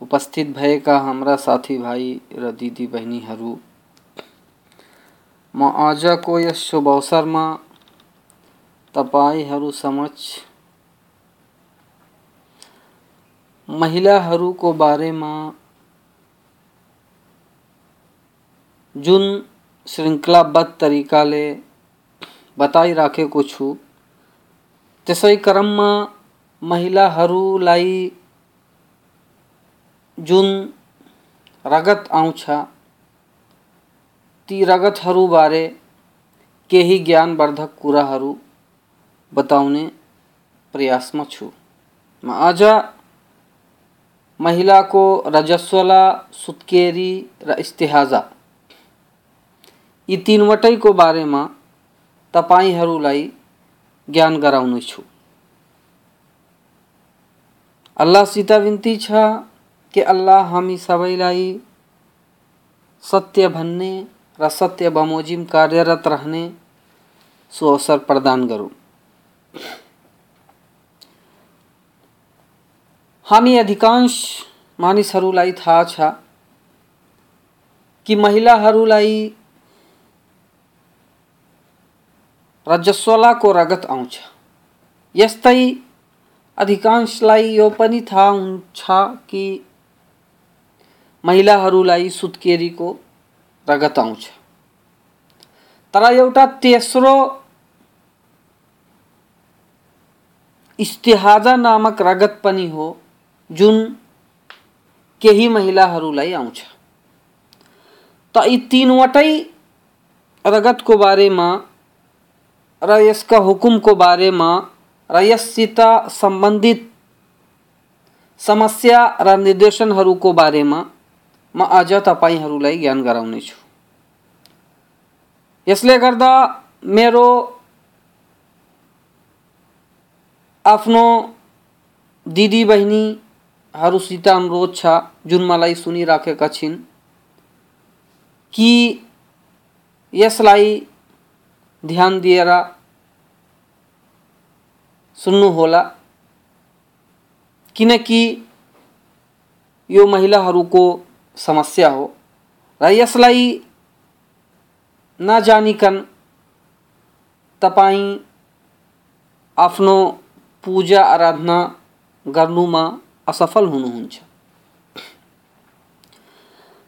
उपस्थित भएका हाम्रा साथीभाइ र दिदी बहिनीहरू म आजको यस शुभ अवसरमा तपाईँहरू समक्ष महिलाहरूको बारेमा जुन श्रृङ्खलाबद्ध तरिकाले बताइराखेको छु त्यसै क्रममा महिलाहरूलाई जुन रगत आउँछ, ती रगतहरूबारे केही ज्ञानवर्धक कुराहरू बताउने प्रयासमा छु। म आज महिलाको रजस्वला, सुत्केरी र इस्तेहाजा यी तिनवटैको बारेमा तपाईँहरूलाई ज्ञान गराउनेछु अल्लाहसित विन्ती छ कि अल्लाह हामी सबैलाई सत्य भन्ने र सत्य बमोजिम कार्यरत रहने सुअवसर प्रदान गरौँ। हामी अधिकांश मानिसहरूलाई थाहा छ कि महिलाहरूलाई रजस्वलाको रगत आउँछ। यस्तै अधिकांशलाई यो पनि थाहा हुन्छ कि रगत आउँछ। तर एउटा तेस्रो इस्तेहाजा नामक रगत पनि हो, जुन केही महिलाहरूलाई आउँछ। त यी तिनवटै रगतको बारेमा र यसका हुकुमको बारेमा र यससित सम्बन्धित समस्या र निर्देशनहरूको बारेमा म आज तपाईँहरूलाई ज्ञान गराउनेछु। यसले गर्दा मेरो आफ्नो दिदी बहिनीहरूसित अनुरोध छ, जुन मलाई सुनिराखेका छिन्, कि यसलाई ध्यान दिएर सुन्नुहोला किनकि यो महिलाहरूको समस्या हो र यसलाई नजानिकन तपाईँ आफ्नो पूजा आराधना गर्नुमा असफल हुनुहुन्छ।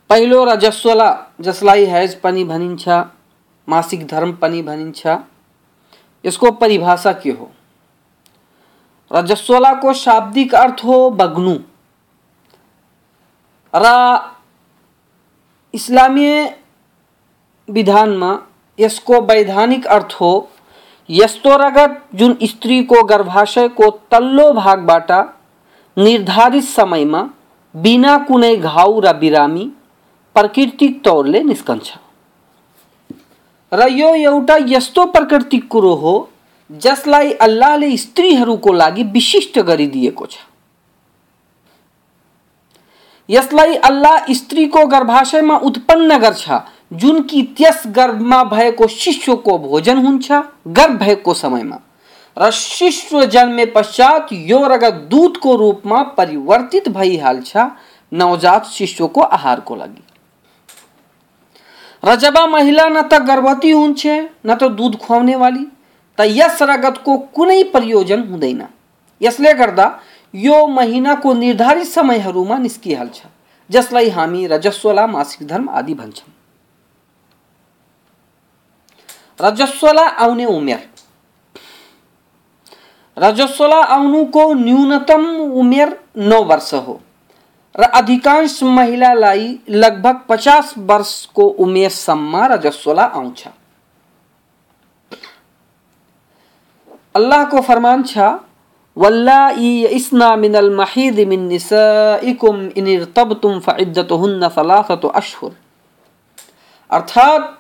पहिलो रजस्वला जसलाई हैज़ पनि भनिन्छ, मासिक धर्म पनि भनिन्छ, यसको परिभाषा के हो? रजस्वलाको शाब्दिक अर्थ हो बग्नु। र इस्लामीय विधानमा यसको वैधानिक अर्थ हो यस्तो रगत जुन स्त्रीको गर्भाशयको तल्लो भागबाट निर्धारित समयमा बिना कुनै घाउ र बिरामी प्राकृतिक तौरले निस्कन्छ। र यो एउटा यस्तो प्राकृतिक कुरो हो जसलाई अल्लाहले स्त्रीहरूको लागि विशिष्ट गरिदिएको छ। यसलाई अल्लाह स्त्रीको गर्भाशयमा उत्पन्न गर्छ, जुन कि त्यस गर्भमा भएको शिशुको भोजन हुन्छ, गर्भ भएको समयमा। र शिशु जन्मे पश्चात यो रगत दुधको रूपमा परिवर्तित भइहाल्छ, नवजात शिशुको आहारको लागि। र जब महिला न त गर्भवती हुन्छ, न त दुध खुवाउने वाली रगतको कुनै प्रयोजन हुँदैन। यसले गर्दा यो महिनाको निर्धारित समयहरूमा निस्किहाल्छ, जसलाई हामी रजस्वला मासिक धर्म आदि भन्छौँ रजस्वला आउने उमेर। रजस्वला आउनुको न्यूनतम उमेर नौ वर्ष हो र अधिकांश महिलालाई लगभग पचास वर्षको उमेरसम्म रजस्वला आउँछ। अल्लाह को फरमान छा वल्लाई इसना मिनल महीद मिन निसाइकुम इन अर्थात,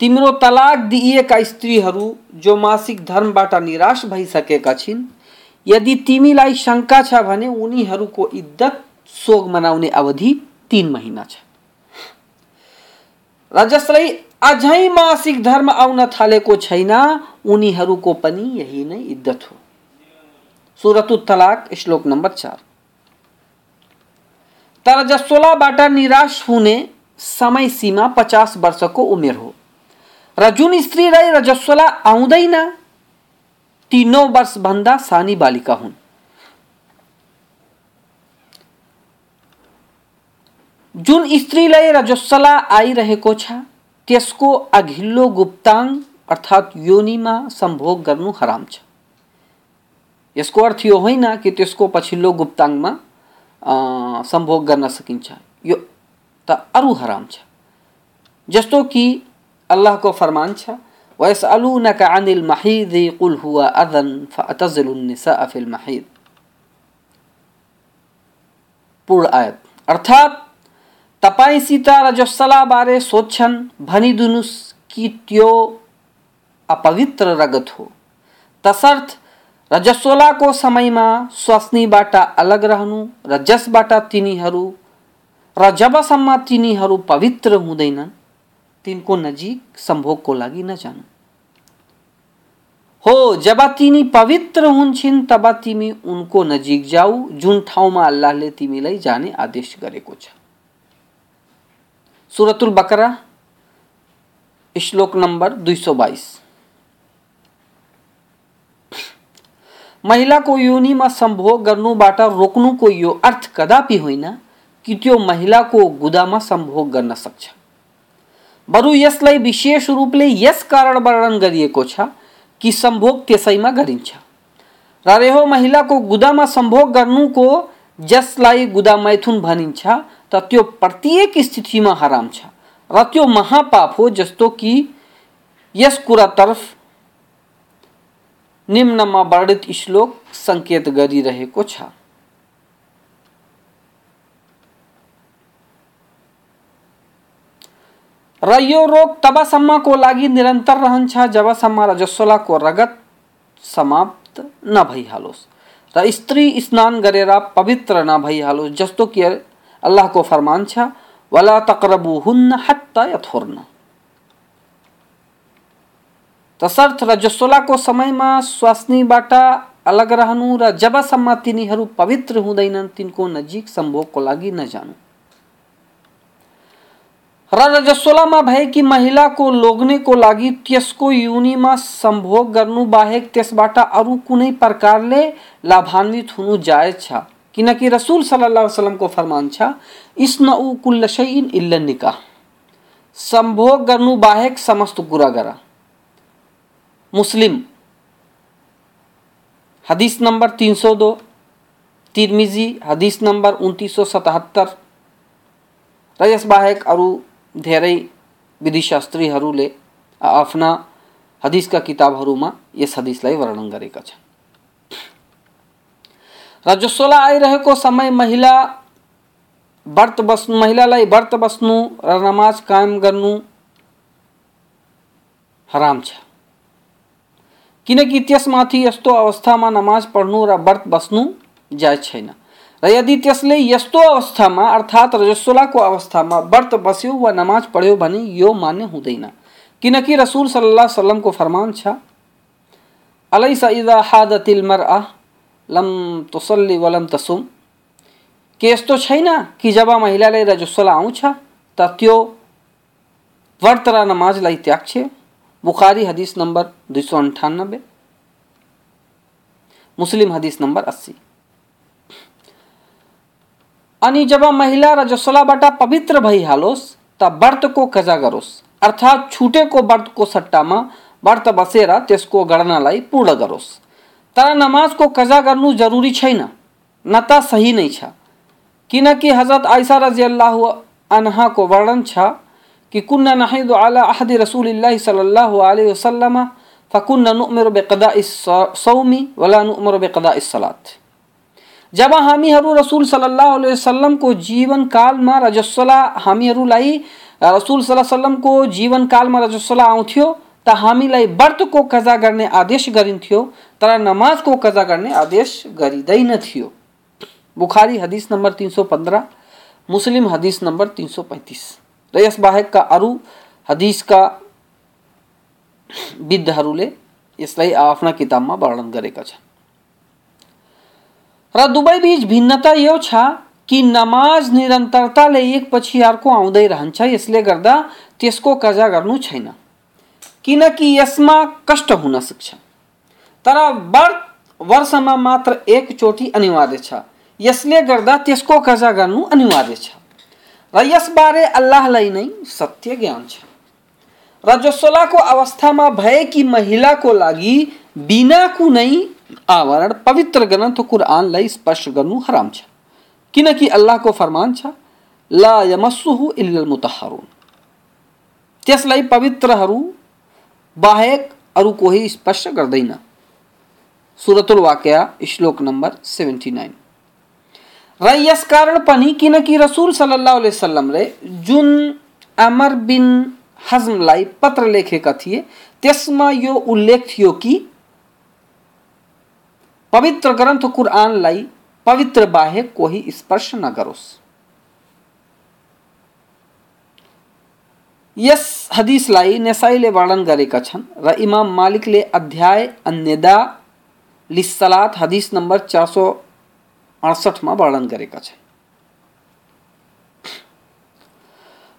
तिम्रो तलाक दिइएका स्त्रीहरू, जो मासिक धर्मबाट निराश भइसकेका छिन्, यदि तिमीलाई शङ्का छ भने उनीहरूको इद्दत सोग मनाउने अवधि तिन महिना छ। र जसलाई अझै मासिक धर्म आउन थालेको छैन, उनीहरूको पनि यही नै इद्दत हो। सुरत तलाक, श्लोक नम्बर चार। तर जसोलाबाट निराश हुने समय सीमा पचास वर्षको उमेर हो र जुन स्त्रीलाई रजस्वला आउँदैन, ती नौ वर्षभन्दा सानी बालिका हुन्। जुन स्त्रीलाई रजस्वला आइरहेको छ त्यसको अघिल्लो गुप्ताङ अर्थात् योनिमा सम्भोग गर्नु हराम छ। यसको अर्थ यो होइन कि त्यसको पछिल्लो गुप्ताङमा सम्भोग गर्न सकिन्छ। यो त अरू हराम छ। जस्तो कि अल्लाहको फरमान छ, वयसअलूनक अनिल महीद कुल हुआ अदन फअतज़िलुन्निसा फिल महीद। पूर्ण आयत। अर्थात तपाईँसित रजस्सलाबारे सोध्छन् भनिदिनुहोस् कि त्यो अपवित्र रगत हो। तसर्थ रजस्वलाको समयमा स्वास्नीबाट अलग रहनु र जसबाट तिनीहरू र जबसम्म तिनीहरू पवित्र हुँदैनन्, तिनको नजिक सम्भोगको लागि नजानु। हो, जब तिनी पवित्र हुन्छन्, तब तिमी उनको नजिक जाऊ, जुन ठाउँमा अल्लाहले तिमीलाई जाने आदेश गरेको छ। सुरतुल बकरा श्लोक सौ बाइस महिलाको योनिमा सम्भोग गर्नुबाट रोक्नुको यो अर्थ कदापि होइन कि त्यो महिलाको गुदामा सम्भोग गर्न सक्छ। बरु यसलाई विशेष रूपले यस कारण वर्णन गरिएको छ कि सम्भोग त्यसैमा गरिन्छ। र रेहो महिलाको गुदामा सम्भोग गर्नुको जसलाई गुदा मैथुन भनिन्छ त्यो प्रत्येक स्थितिमा हराम छ। र त्यो महापाप हो जस्तो कि यस कुरातर्फ निम्नमा वर्णित श्लोक सङ्केत गरिरहेको छ। र यो रोग तबसम्मको लागि निरन्तर रहन्छ, जबसम्म रजस्वलाको रगत समाप्त नभइहालोस्। र स्त्री स्नान गरेर पवित्र नभइहालोस्, जस्तो कि अल्लाहको फरमान छ, वला तकरबु हुन्न हत्ता यथोर्न तसर्थ रजस्वलाको समयमा स्वास्नीबाट अलग रहनु र जबसम्म तिनीहरू पवित्र हुँदैनन्, तिनको नजिक सम्भोगको लागि नजानु। र रजस्वलामा भएकी महिलाको लोग्नेको लागि त्यसको युनिमा सम्भोग गर्नु बाहेक त्यसबाट अरू कुनै प्रकारले लाभान्वित हुनु जायज़ छ किनकि रसुल सल्लाह वसलमको फरमान छ इस्न उ कुल्ल शैन इल्ल निकाह। सम्भोग गर्नु बाहेक समस्त कुरा गर मुस्लिम। हदीस नंबर तीन सौ दो। तिरमिजी, हदीस नंबर उन्तिस सौ सतहत्तर। र यस बाहेक अरू धेरै विधिशास्त्रीहरूले आफ्ना हदिसका किताबहरूमा यस हदिसलाई वर्णन गरेका छन्। र जसोलाई आइरहेको समय महिला, व्रत बस्नु महिलालाई व्रत बस्नु नमाज़ कायम गर्नु हराम छ। किनकि त्यसमाथि यस्तो अवस्थामा नमाज़ पढ्नु र व्रत बस्नु जायज़ छैन। र यदि त्यसले यस्तो अवस्थामा, अर्थात् रजस्वलाको अवस्थामा व्रत बस्यो वा नमाज़ पढ्यो भने यो मान्य हुँदैन। किनकि रसुल सल्लाह सल्लमको फरमान छ, अलैसा इदा हादतिल तुसल्ली वलम तसुम। के यस्तो छैन कि जब महिलाले रजस्वला आउँछ त त्यो व्रत र नमाजलाई त्याग्छ बुखारी हदीस नंबर दुई सौ अन्ठानब्बे मुस्लिम हदीस नंबर अस्सी। अनि जब महिला रजस्वलाबाट पवित्र भइहालोस् त व्रतको कजा करोस अर्थात छूटे को अर्थात् छुटेको व्रतको सट्टामा व्रत बसेर त्यसको गणनालाई पूर्ण तर नमाजको कजा गर्नु जरुरी छैन न त सही नै छ किनकि हज़रत आयसा रज़ी अल्लाह अनहाको वर्णन छ कि कुन्ना नहिदु अला अहद रसूलिल्लाह सल्लल्लाहु अलैहि वसल्लम फ़कुन नुमर बेकदा सौमी वला नुमर बेकदा सलात जब हामीहरू रसूल सल्लल्लाहु अलैहि वसल्लम को जीवन काल में रजस्वला हामीहरूलाई रसूल सल्लाह को जीवन काल में रजस्वला आउँथ्यो त हामीलाई व्रतको कजा गर्ने आदेश गरिन्थ्यो तर नमाजको कजा गर्ने आदेश गरिँदैन थियो। बुखारी हदीस नंबर 315 मुस्लिम हदीस नंबर 335 र यस बाहेकका अरू हदिसका विद्धहरूले यसलाई आफ्ना किताबमा वर्णन गरेका छन्। र दुवै बीच भिन्नता यो छ कि नमाज़ निरन्तरताले एकपछि अर्को आउँदै रहन्छ, यसले गर्दा त्यसको कजा गर्नु छैन। किनकि यसमा कष्ट हुन सक्छ तर व्रत वर्षमा मात्र एकचोटि अनिवार्य छ। यसले गर्दा त्यसको कजा गर्नु अनिवार्य छ। र यसबारे अल्लाहलाई नै सत्य ज्ञान छ। र जसोलाको अवस्थामा भएकी महिलाको लागि बिना कुनै आवरण पवित्र ग्रन्थ कुरानलाई स्पर्श गर्नु हराम छ। किनकि अल्लाहको फरमान छ, ला यमस्सुहु इल्लल मुतहरुन। त्यसलाई पवित्रहरू बाहेक अरू कोही स्पर्श गर्दैन सुरतुल वाक्य, श्लोक नम्बर सेभेन्टी नाइन। र कारण पनि किनकि रसुल सल्लाह वसल्लमले जुन अमर बिन हजमलाई पत्र लेखेका थिए, त्यसमा यो उल्लेख थियो कि पवित्र ग्रन्थ कुरानलाई पवित्र बाहेक कोही स्पर्श नगरोस् यस हदिसलाई नेसाईले वर्णन गरेका छन् र इमाम मालिकले अध्याय अन्यदा लिसलात हदिस नम्बर चार सौ अडसठमा वर्णन गरेका छन्।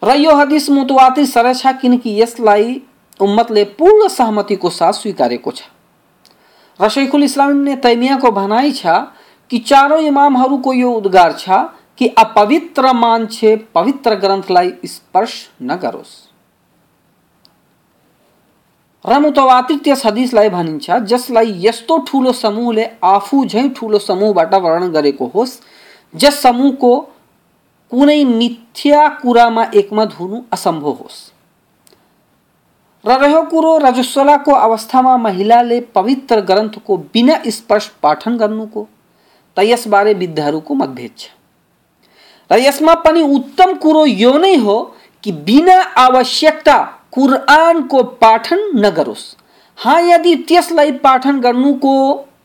र यो हदिस मुतवातिर सर छ, किनकि यसलाई उम्मतले पूर्ण सहमतिको साथ स्वीकारेको छ। र शैखुल इस्लाम ने तैमियाको भनाइ छ कि चारौँ इमामहरूको यो उद्गार छ कि अपवित्र मान्छे पवित्र ग्रन्थलाई स्पर्श नगरोस् र मुतवातिर त्यस हदिसलाई भनिन्छ जसलाई यस्तो ठुलो समूहले आफू झैँ ठुलो समूहबाट वर्णन गरेको होस्, जस समूहको कुनै मिथ्या कुरामा एकमत हुनु असम्भव होस्। र रह्यो कुरो रजस्वलाको अवस्थामा महिलाले पवित्र ग्रन्थको बिना स्पर्श पाठन गर्नुको, त यसबारे विद्याहरूको मतभेद छ। यसमा पनि उत्तम कुरो यो नै हो कि बिना आवश्यकता कुरानको पाठन नगरोस्। हाँ यदि त्यसलाई पाठन गर्नुको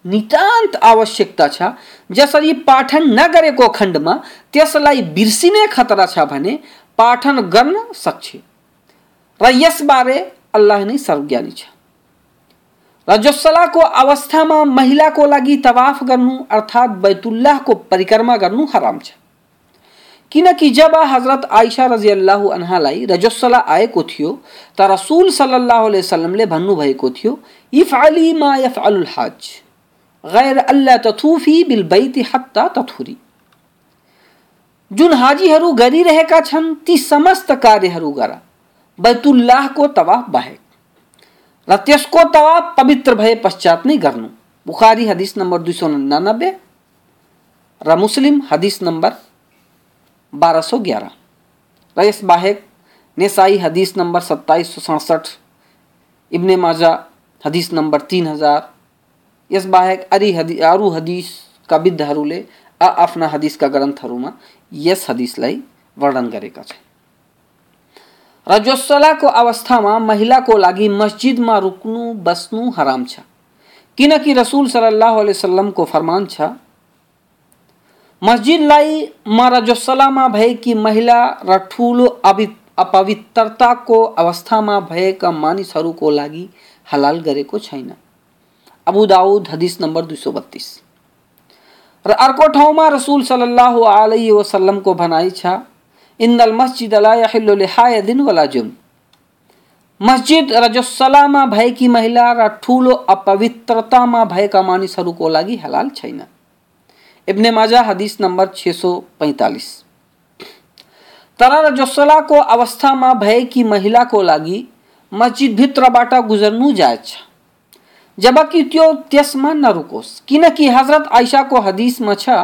नितान्त आवश्यकता छ, जसरी पाठन नगरेको खण्डमा त्यसलाई बिर्सिने खतरा छ भने पाठन गर्न सक्छ। र यसबारे अल्लाह नै सर्वज्ञानी छ। र जोसलाको अवस्थामा महिलाको लागि तवाफ गर्नु अर्थात् बैतुल्लाहको परिक्रमा गर्नु हराम छ। किनकि जब हज़रत आयशा रज़ी अल्लाह अनहालाई रजस्सला आएको थियो, त रसुल सल्लल्लाहु अलैहि वसल्लमले भन्नुभएको थियो इफ़ अली मा यफ अल हज, गैर अल्लाह तथुफी बिल बैती हत्ता तथुरी। जुन हाजीहरू गरिरहेका छन्, ती समस्त कार्यहरू गर, बैतुल्लाहको तवाफ बाहेक। र त्यसको तवाफ पवित्र भए पश्चात नै गर्नु। बुखारी हदिस नम्बर दुई सौ निनानब्बे र मुस्लिम हदिस नम्बर बाह्र सौ ग्यारह। र यस बाहेक, नेसाई हदीस नंबर सत्ताईस सौ सडसठ, इब्ने माजा हदिस नम्बर तिन हज़ार। यसबाहेक अरी हदी अरू हदिसका विद्धहरूले आ आफ्ना हदिसका ग्रन्थहरूमा यस हदिसलाई वर्णन गरेका छन्। र जोसलाको अवस्थामा महिलाको लागि मस्जिदमा रुक्नु, बस्नु हराम छ। किनकि रसुल सल्लाह वसल्लमको फरमान छ मस्जिदलाई म रजोसलामा भएकी महिला र ठुलो अपवित्रताको अवस्थामा भएका मानिसहरूको लागि हलाल गरेको छैन। अबू दाऊद हदीस नंबर दुई सौ बत्तीस। र अर्को ठाउँमा रसुल सल्लाह अलैहि वसल्लमको भनाइ छ इन्दल मस्जिद लिहायदिन वला जुम मस्जिद रजसलामा भएकी महिला र ठुलो अपवित्रतामा भएका मानिसहरूको लागि हलाल छैन। इब्ने माजा हदिस नम्बर छ सौ पैँतालिस तर रजसलाको अवस्थामा भएकी महिलाको लागि मस्जिदभित्रबाट गुजर्नु जायज छ जबकि त्यो त्यसमा नरुकोस् किनकि हजरत आइसाको हदिसमा छ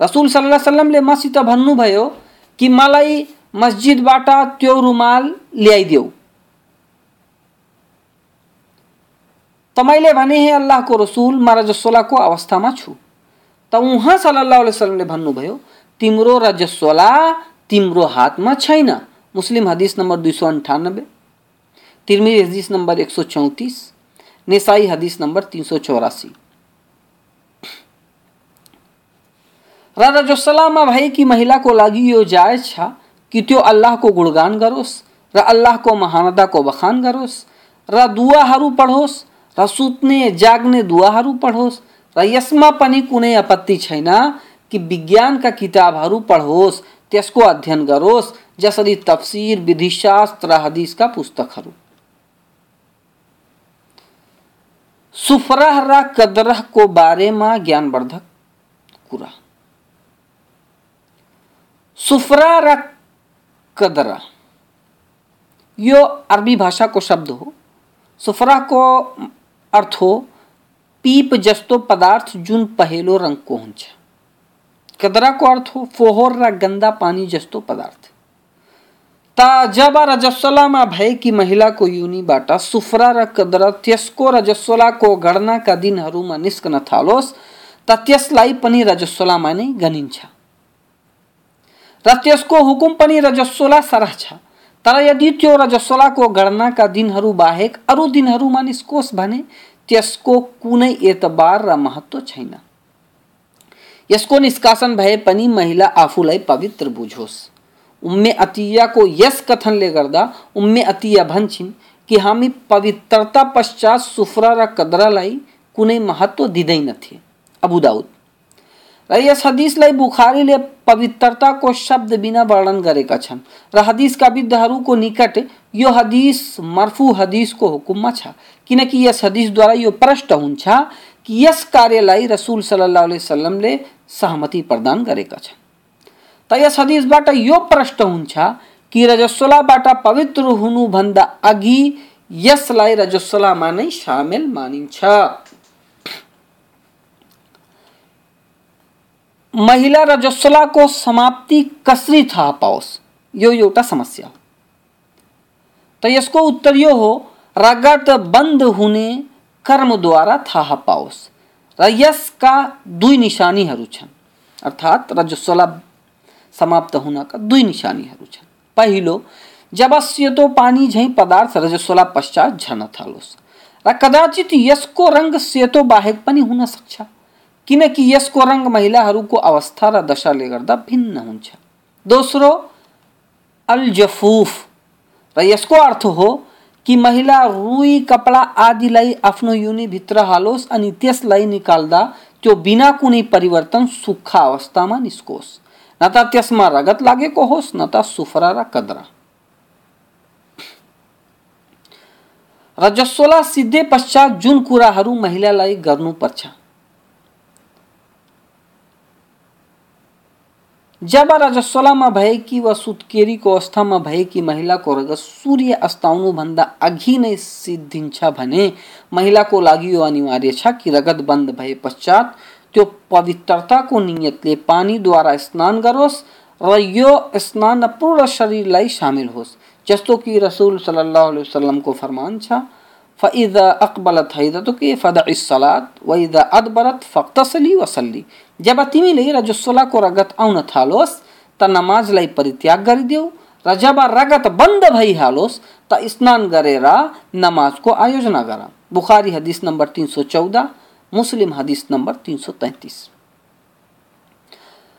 रसूल सल्लाह वसल्लमले मसित भन्नुभयो कि मलाई मस्जिदबाट त्यो रुमाल ल्याइदेऊ त भने, हे अल्लाहको रसुल, म रजस्वलाको अवस्थामा छु। त उहाँ सल्लाह वसलमले भन्नुभयो, तिम्रो रजस्वला तिम्रो हातमा छैन। मुस्लिम हदिस नम्बर दुई सौ अन्ठानब्बे। तिरमिरी हदिस नम्बर एक सौ चौतिस। नेसाई हदिस नम्बर तीन सौ चौरासी। र रजस्वलामा भएकी महिलाको लागि यो जायज़ छ। कि त्यो अल्लाहको गुणगान गरोस् र अल्लाहको महानताको बखान गरोस् र दुवाहरू पढोस्, र सुत्ने, जाग्ने दुवाहरू पढोस्, र यसमा पनि कुनै आपत्ति छैन कि विज्ञानका किताबहरू पढोस्, त्यसको अध्ययन गरोस् जसरी तफसिर, विधिशास्त्र र हदिसका पुस्तकहरू। सुफरह र कदरहको बारेमा ज्ञानवर्धक कुरा। सुफरा र कदरा। यो अरबी भाषा को शब्द हो, सुफरा को अर्थ हो, पीप जस्तो पदार्थ जुन पहेलो रङको हुन्छ कदराको अर्थ हो, फोहोर र गन्दा पानी जस्तो पदार्थ। ता जब रजस्वलामा भएकी महिलाको युनिबाट सुफ्रा र कदरा त्यसको रजस्वलाको गणनाका दिनहरूमा निस्कन थालोस्, त त्यसलाई पनि रजस्वलामा नै गनिन्छ। र हुकुम पनि रजस्वला सरह छ। तर यदि त्यो रजस्वलाको गणनाका दिनहरू बाहेक अरू दिनहरूमा निस्कोस् भने, त्यसको कुनै एतबार र महत्व छैन। यसको निष्कासन भए पनि महिला आफूलाई पवित्र बुझोस्। उम्मे अतियाको यस कथनले गर्दा उम्मे अतिया भन्छन् कि हामी पवित्रता पश्चात सुफ्रा र कदरालाई कुनै महत्व दिँदैनथे। Abu Dawud. र यस हदिसलाई बुखारीले पवित्रताको शब्द बिना वर्णन गरेका छन्। र हदिसका विद्धहरूको निकट यो हदिस मर्फु हदिसको हुकुममा छ। किनकि यस हदिसद्वारा यो प्रष्ट हुन्छ कि यस कार्यलाई रसुल सल्लाह वसलमले सहमति प्रदान गरेका छन्। त यस हदिसबाट यो प्रष्ट हुन्छ कि रजस्वलाबाट पवित्र हुनुभन्दा अघि यसलाई रजस्वलामा नै सामेल मानिन्छ। महिला रजस्वलाको समाप्ति कसरी थाहा पाओस् यो एउटा समस्या हो। त यसको उत्तर यो हो, रगत बंद हुने कर्मद्वारा थाहा पाओस् र यसका दुई निशानीहरू छन्। अर्थात् रजस्वला समाप्त हुनका दुई निशानीहरू छन्। पहिलो, जब सेतो पानी झैँ पदार्थ रजस्वला पश्चात झर्न थालोस्। र कदाचित यसको रङ सेतो बाहेक पनि हुन सक्छ। किनकि यसको रङ महिलाहरूको अवस्था र दशाले गर्दा भिन्न हुन्छ। दोस्रो अल र यसको अर्थ हो कि महिला रुई कपडा आदिलाई आफ्नो युनिभित्र हालोस् अनि त्यसलाई निकाल्दा त्यो बिना कुनै परिवर्तन सुक्खा अवस्थामा निस्कोस्। न त त्यसमा रगत लागेको होस्, न त सुफरा र कदरा। रजस्वला सिद्धे पश्चात जुन कुराहरू महिलालाई गर्नुपर्छ जब रजस्वलामा भएकी वा सुत्केरीको अवस्थामा भएकी महिलाको रगत सूर्य अस्ताउनुभन्दा अघि नै सिद्धिन्छ भने महिलाको लागि यो अनिवार्य छ कि रगत बंद भए पश्चात त्यो पवित्रताको नियतले पानीद्वारा स्नान गरोस् र यो स्नान पूर्ण शरीरलाई सामेल होस्, जस्तो कि रसुल सल्लल्लाहु अलैहि वसल्लमको फरमान छ। फ़ैदा अकबलत हैदतुके फदइस सलात वइदा अदबरत फक्तसली वसल्ली जब तिमीले रजस्वलाको रगत आउन थालोस् त नमाजलाई परित्याग गरिदेऊ र जब रगत बंद भइहालोस् त स्नान गरेर नमाजको आयोजना गर बुखारी हदिस नम्बर तिन सौ चौध मुस्लिम हदिस नम्बर तिन सौ तैतिस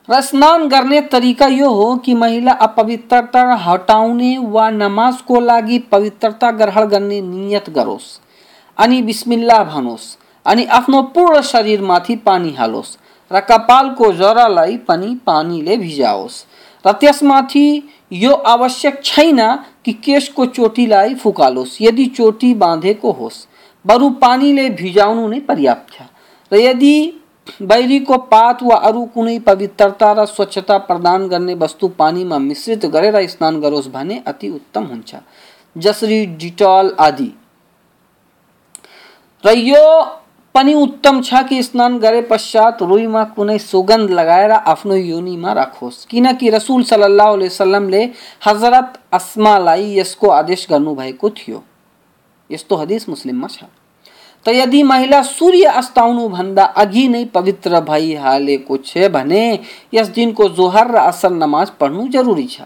स्नान गर्ने तरिका यो हो कि महिला अपवित्रता हटाउने वा नमाजको लागि पवित्रता ग्रहण गर्ने नियत गरोस्। अनि बिस्मिल्लाह भनोस्। अनि आफ्नो पूर्ण शरीरमाथि पानी हालोस् र कपालको जरालाई पनि पानीले भिजाओस्। र त्यसमाथि यो आवश्यक छैन कि केशको चोटीलाई फुकालोस्। यदि चोटी बाँधेको होस्, बरु पानीले भिजाउनु नै पर्याप्त छ। र यदि बैरीको पात वा अरू कुनै पवित्रता र स्वच्छता प्रदान गर्ने वस्तु पानीमा मिश्रित गरेर स्नान गरोस् भने अति उत्तम हुन्छ। जसरी डिटोल आदि। र यो पनि उत्तम छ कि स्नान गरे पश्चात रुईमा कुनै सुगन्ध लगाएर आफ्नो योनिमा राखोस्। किनकि रसुल सल्लाह वसलमले हज़रत अस्मालाई यसको आदेश गर्नुभएको थियो। यस्तो हदिस मुस्लिममा छ। त यदि महिला सूर्य अस्ताउनुभन्दा अघि नै पवित्र भइहालेको छ भने, यस दिनको जोहर र असर नमाज़ पढ्नु जरुरी छ।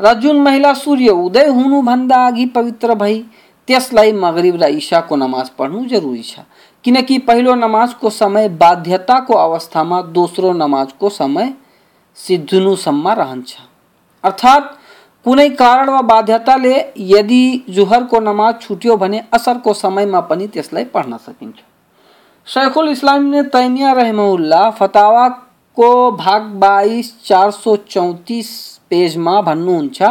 र जुन महिला सूर्य उदय हुनुभन्दा अघि पवित्र भई, त्यसलाई मगरिब र इशाको नमाज़ पढ्नु जरुरी छ। किनकि पहिलो नमाजको समय बाध्यताको अवस्थामा दोस्रो नमाजको समय सिद्धिनुसम्म रहन्छ। अर्थात् कुनै कारण वा बाध्यताले यदि जुहरको नमाज़ छुट्यो भने असरको समयमा पनि त्यसलाई पढ्न सकिन्छ। शेखुल इस्लाम तैमिया रहमुल्ला फतावाको भाग बाइस, चार सौ चौतिस पेजमा भन्नुहुन्छ,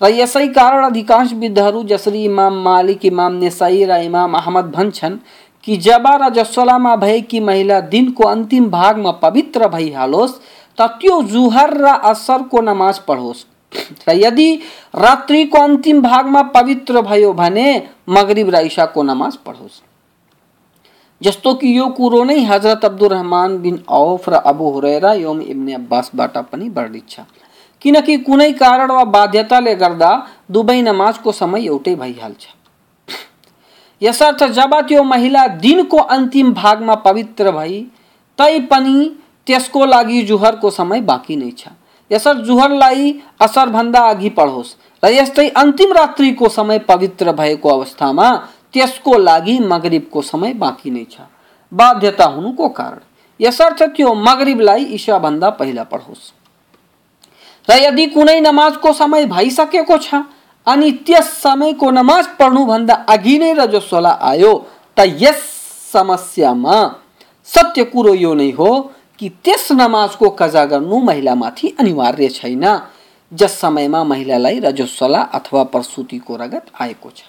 र यसै कारण अधिकांश विद्धहरू जसरी इमाम मालिक, इमाम नेसाई र इमाम अहमद भन्छन् कि जब र जसोलामा भएकी महिला दिनको अन्तिम भागमा पवित्र भइहालोस्, त त्यो जुहर र असरको नमाज़ पढोस्। यदि रात्रिको अन्तिम भागमा पवित्र भयो भने मगरिब र इशाको नमाज़ पढोस्। जस्तो कि यो कुरो नै हज़रत अब्दुल रहमान बिन औफ र अबु हुरैरा योम इब्ने अब्बासबाट पनि वर्णित छ। किनकि कुनै कारण वा बाध्यताले गर्दा दुवै नमाजको समय एउटै भइहाल्छ। यसर्थ जब त्यो महिला दिनको अन्तिम भागमा पवित्र भई तै पनि त्यसको लागि जुहरको समय बाँकी नै छ। यसर्थ जुहरलाई असरभन्दा अघि पढोस् र यस्तै अन्तिम रात्रिको समय पवित्र भएको अवस्थामा त्यसको लागि मगरिबको समय बाँकी नै छ। बाध्यता हुनुको कारण। यसर्थ त्यो मगरिबलाई ईशाभन्दा पहिला पढोस्। र यदि कुनै नमाजको समय भइसकेको छ अनि त्यस समयको नमाज़ पढ्नुभन्दा अघि नै रजस्वला आयो, त यस समस्यामा सत्य कुरो यो नै हो कि त्यस नमाजको कजा गर्नु महिलामाथि अनिवार्य छैन, जस समयमा महिलालाई रजस्वला अथवा प्रसुतिको रगत आएको छ।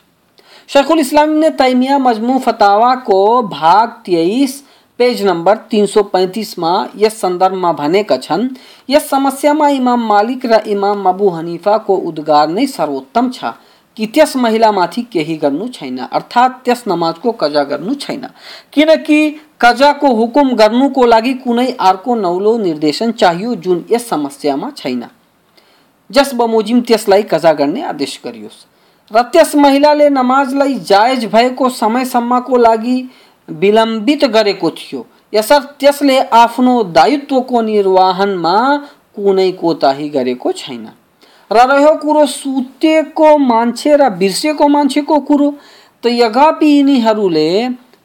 शेखुल इस्लाम ने तैमिया मजमू फतावा को भाग तेईस पेज नंबर 335 में यस सन्दर्भमा भनेका छन्, यस समस्यामा इमाम मालिक र इमाम अबु हनिफाको उद्गार नै सर्वोत्तम छ, कि त्यस महिलामाथि केही गर्नु छैन, अर्थात् त्यस नमाजको कजा गर्नु छैन। किनकि कजाको हुकुम गर्नुको लागि कुनै अर्को नौलो निर्देशन चाहियो जुन यस समस्यामा छैन। जस बमोजिम त्यसलाई कजा गर्ने आदेश गरियोस्। र त्यस महिलाले नमाजलाई जायज भएको समयसम्मको लागि विलम्बित गरेको थियो। यसर्थ त्यसले आफ्नो दायित्वको निर्वाहनमा कुनै कोताही गरेको छैन। र रह्यो कुरो सुतेको मान्छे र बिर्सेको मान्छेको कुरो त यद्यपि यिनीहरूले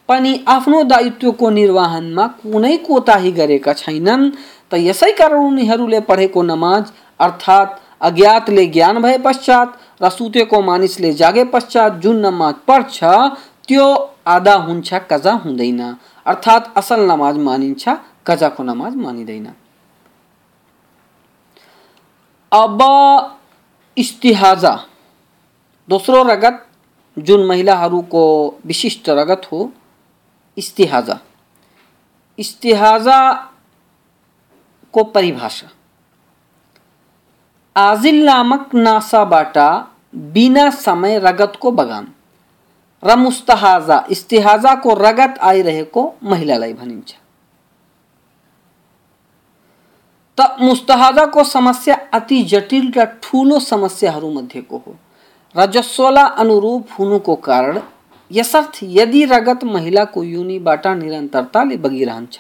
पनि आफ्नो दायित्वको निर्वाहनमा कुनै कोताही गरेका छैनन्। त यसै कारण उनीहरूले पढेको नमाज़, अर्थात् अज्ञातले ज्ञान भए पश्चात र सुतेको मानिसले जागे पश्चात जुन नमाज़ पढ्छ, त्यो आधा हुन्छ कजा हुँदैन। अर्थात् असल नमाज़ मानिन्छ, कजाको नमाज़ मानिँदैन। अब इस्तिहाजा। दोस्रो रगत जुन महिलाहरूको विशिष्ट रगत हो इस्तिहाजा। इस्तिहाज़ा को परिभाषा। आजिल नामक नासाबाट बिना समय रगतको बगान। र मुस्तहाजा इस्तिहाजाको रगत आइरहेको महिलालाई भनिन्छ। त मुस्तहाजाको समस्या अति जटिल र ठुलो समस्याहरूमध्येको हो। रजस्वला अनुरूप हुनुको कारण यसर्थ यदि रगत महिला महिलाको योनिबाट निरन्तरताले बगिरहन्छ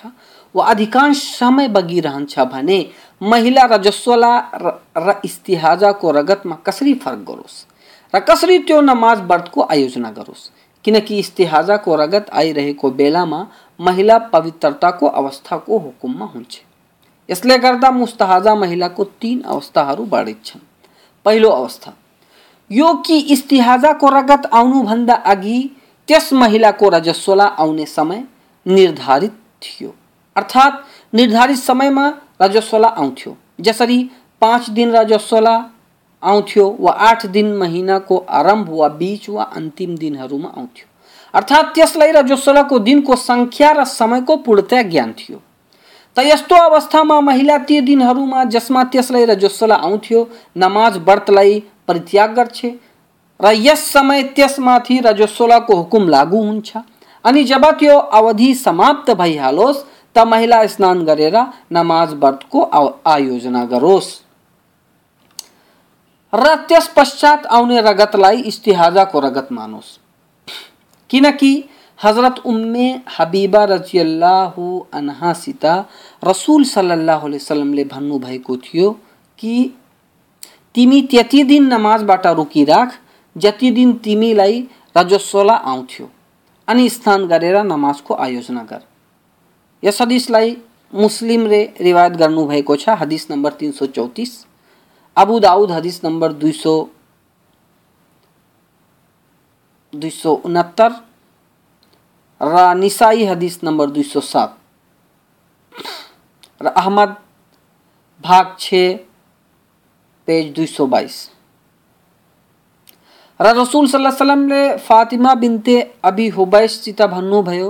वा अधिकांश समय बगिरहन्छ भने महिला रजस्वला र इस्तिहाजाको रगतमा कसरी फरक गरोस्? र कसरी त्यो नमाज़ व्रतको आयोजना गरोस्? किनकि इस्तिहाजाको रगत आइरहेको बेलामा महिला पवित्रताको अवस्थाको हुकुममा हुन्छ। यसले गर्दा मुस्तहाजा महिलाको तीन अवस्थाहरू बाँडित छन् पहिलो अवस्था यो कि इस्तिहाजाको रगत आउनुभन्दा अघि त्यस महिलाको रजस्वला आउने समय निर्धारित थियो। अर्थात् निर्धारित समयमा रजस्वला आउँथ्यो। जसरी पाँच दिन रजस्वला आउँथ्यो वा आठ दिन महिनाको आरंभ वा बिच वा अन्तिम दिनहरूमा आउँथ्यो। अर्थात् त्यसलाई र जोसलको दिनको सङ्ख्या र समयको पूर्णतया ज्ञान थियो। त यस्तो अवस्थामा महिला ती दिनहरूमा जसमा त्यसलाई र जोसला आउँथ्यो, नमाज़ व्रतलाई परित्याग गर्छे र यस समय त्यसमाथि रजस्वलाको हुकुम लागू हुन्छ। अनि जब त्यो अवधि समाप्त भइहालोस्, त महिला स्नान गरेर नमाज़ व्रतको आयोजना गरोस्। र त्यस पश्चात आउने रगतलाई इस्तिहाजाको रगत मानोस्। किनकि हज़रत उम्मे हबीबा रजियल्लाहु अन्हासित रसुल सल्लल्लाहु अलैहि वसल्लमले भन्नुभएको थियो कि तिमी त्यति दिन नमाजबाट रोकिराख, जति दिन तिमीलाई रजस्वला आउँथ्यो, अनि स्नान गरेर नमाजको आयोजना गर। यस हदिसलाई मुस्लिमले रिवायत गर्नुभएको छ, हदिस नम्बर तिन सौ चौतिस, अबु दाउद हदिस नम्बर दुई सौ दुई सौ उनहत्तर, र निसाई हदिस नम्बर दुई सौ सात। र अहमद भाग छ पेज दुई सौ बाईस र रसुल सल्लाहले फातिमा बिन्ते अबी हुबैससित भन्नुभयो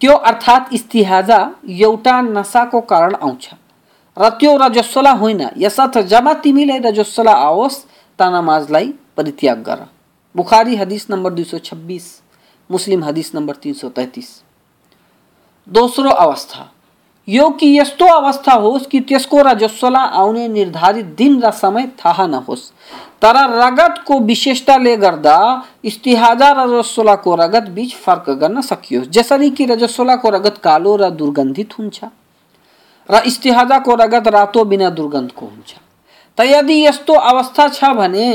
त्यो अर्थात् इस्तिहाजा एउटा नसाको कारण आउँछ र त्यो रजस्वला होइन यसर्थ जब तिमीलाई रजस्वला आओस् त नमाजलाई परित्याग गर बुखारी हदिस नम्बर दुई सौ छब्बिस मुस्लिम हदिस नम्बर तिन सौ तैतिस। दोस्रो अवस्था। यो कि यस्तो अवस्था होस् कि त्यसको रजस्वला आउने निर्धारित दिन र समय थाहा नहोस्। तर रगतको विशेषताले गर्दा इस्तिहाजा र रजस्वलाको रगत बीच फ़र्क गर्न सकियोस्। जसरी कि रजस्वलाको रगत कालो र दुर्गन्धित हुन्छ र इस्तिहाजाको रगत रातो बिना दुर्गन्धको हुन्छ। त यदि यस्तो अवस्था छ भने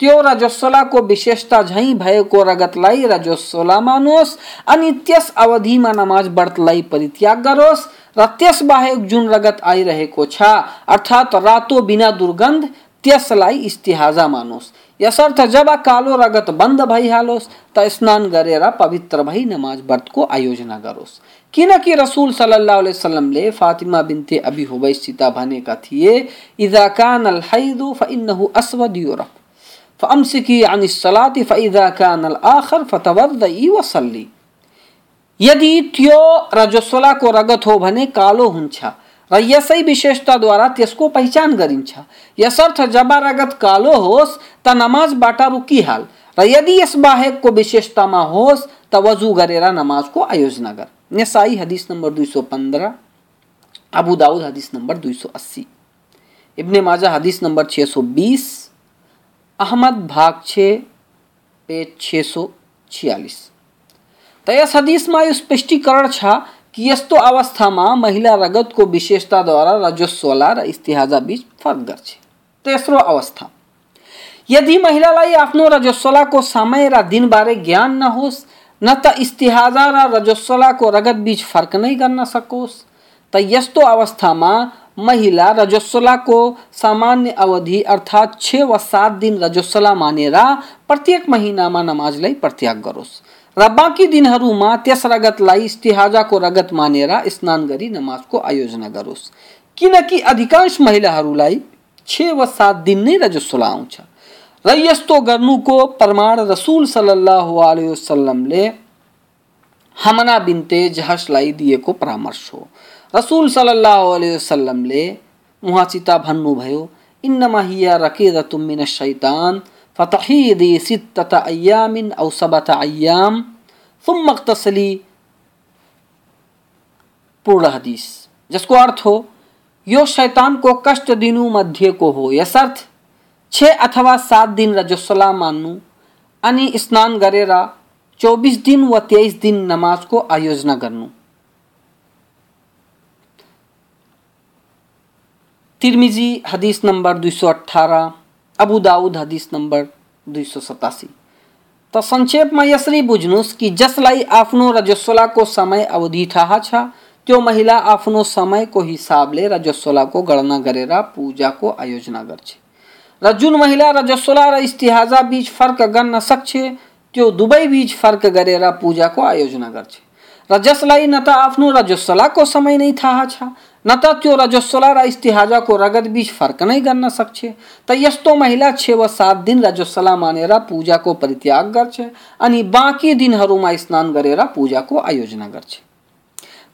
त्यो रजस्वलाको विशेषता झैँ भएको रगतलाई रजस्वला मानोस् अनि त्यस अवधिमा नमाज़ व्रतलाई परित्याग गरोस्, र त्यसबाहेक जुन रगत आइरहेको छ, अर्थात् रातो बिना दुर्गन्ध, त्यसलाई इस्तिहाजा मानोस्। यसर्थ जब कालो रगत बंद भइहालोस्, त स्नान गरेर पवित्र भई नमाज़ व्रतको आयोजना गरोस्। किनकि रसुल सल्लल्लाहु अलैहि वसल्लमले फातिमा बिन्ते अबी हुबैसित भनेका थिए, इजा कान अल हैदु फइन्नहु अस्वद युरफ फअमसिकी अन सलाति फइजा कान आखर फतवद्दई वसल्ली यदि त्यो रजस्वलाको रगत हो भने कालो हुन्छ। र यसै विशेषताद्वारा त्यसको पहिचान गरिन्छ। यसर्थ जब रगत कालो होस्, त नमाजबाट रुकिहाल र यदि यस बाहेकको विशेषतामा होस्, त वजु गरेर नमाजको आयोजना गर। नेसाई हदिस नम्बर दुई सौ पन्ध्र, अबू दाऊद हदिस नम्बर दुई सौ अस्सी। इब्ने माजा हदिस नम्बर छः सौ बीस। अहमद भाग छ, पेज छः सौ छियालीस। त यस हदिसमा यो स्पष्टीकरण छ कि यस्तो अवस्थामा महिला रगतको विशेषताद्वारा रजस्वला र इस्तिहाजा बीच फरक गर्छ तेस्रो अवस्था। यदि महिलालाई आफ्नो रजस्वलाको समय र दिनबारे ज्ञान नहोस् न त इस्तिहाजा र रजस्वलाको रगत बीच फ़र्क नै गर्न सकोस्। त यस्तो अवस्थामा महिला रजस्वलाको सामान्य अवधि अर्थात् छ वा सात दिन रजस्वला मानेर, प्रत्येक महिनामा नमाजलाई प्रत्याग गरोस् र बाँकी दिनहरूमा त्यस रगतलाई इस्तिहाजाको रगत मानेर स्नान गरी नमाजको आयोजना गरोस् किनकि अधिकांश महिलाहरूलाई छ वा सात दिन नै रजस्वला आउँछ। र यस्तो गर्नुको प्रमाण रसुल सल्लल्लाहु अलैहि वसल्लमले हमना बिन्ते जहसलाई दिएको परामर्श हो। रसुल सल्लल्लाहु अलैहि वसल्लमले उहाँसित भन्नुभयो, इन्नमा हिया रकेदतुम मिन शैतान, फ़तहीदी सित्तत अय्यामिन औ सबत अय्याम तुम मख्तसली पूर्ण हदीस। जिसको अर्थ हो, यो शैतान को कष्ट दिनु मध्य को हो। यसर्थ छ अथवा सात दिन रजस्वला मान्नु अनि स्नान गरेर चौबिस दिन व तेइस दिन नमाजको आयोजना गर्नु। तिर्मिजी हदीस नंबर दुई सौ अठारह अबू दाऊद हदीस नंबर दुई सौ सतासी। त संक्षेपमा यसरी बुझ्नुहोस् कि जसलाई आफ्नो रजस्वलाको समय अवधि थाहा छ, त्यो महिला आफ्नो समयको हिसाबले रजस्वलाको गणना गरेर पूजाको आयोजना गर्छ। जुन महिला रजस्वला र इस्तिहाजा बीच फ़र्क गर्न सक्छ, त्यो दुवै बीच फ़र्क गरेर पूजाको आयोजना गर्छ। र जसलाई न त आफ्नो रजस्वलाको समय नै थाहा न त त्यो रजस्वला र इस्तिहाजाको रगत बीच फ़र्क नै गर्न सक्छ। त यस्तो महिला छ वा सात दिन रजस्वला मानेर पूजाको परित्याग गर्छ अनि बाँकी दिनहरूमा स्नान गरेर पूजाको आयोजना गर्छ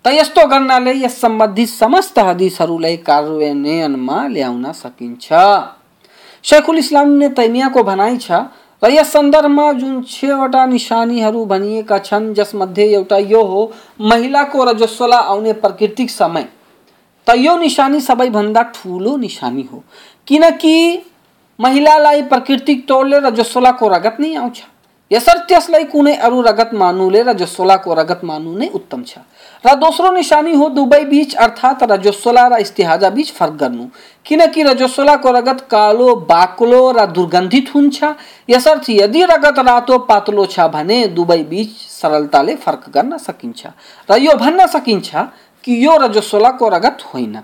त यस्तो गर्नाले यस सम्बन्धी समस्त हदिसहरूलाई कार्यान्वयनमा ल्याउन सकिन्छ। शेखुल इस्लामले तैमियाको भनाइ छ, र यस सन्दर्भमा जुन छवटा निशानीहरू भनिएका छन्, जसमध्ये एउटा यो हो, महिलाको रजस्वला आउने प्राकृतिक समय। त यो निशानी सबैभन्दा ठुलो निशानी हो। किनकि महिलालाई प्राकृतिक तौरले रजस्वलाको रगत नै आउँछ। यसर्थ त्यसलाई कुनै अरू रगत मान्नुले रजस्वलाको रगत मान्नु नै उत्तम छ। र दोस्रो निशानी हो दुवै बीच अर्थात् रजस्वला र इस्तिहाजा बीच फरक गर्नु। किनकि रजस्वलाको रगत कालो, बाक्लो र दुर्गन्धित हुन्छ। यसर्थ यदि रगत रातो, पातलो छ भने दुवै बीच सरलताले फरक गर्न सकिन्छ। र यो भन्न सकिन्छ कि यो रजस्वलाको रगत होइन।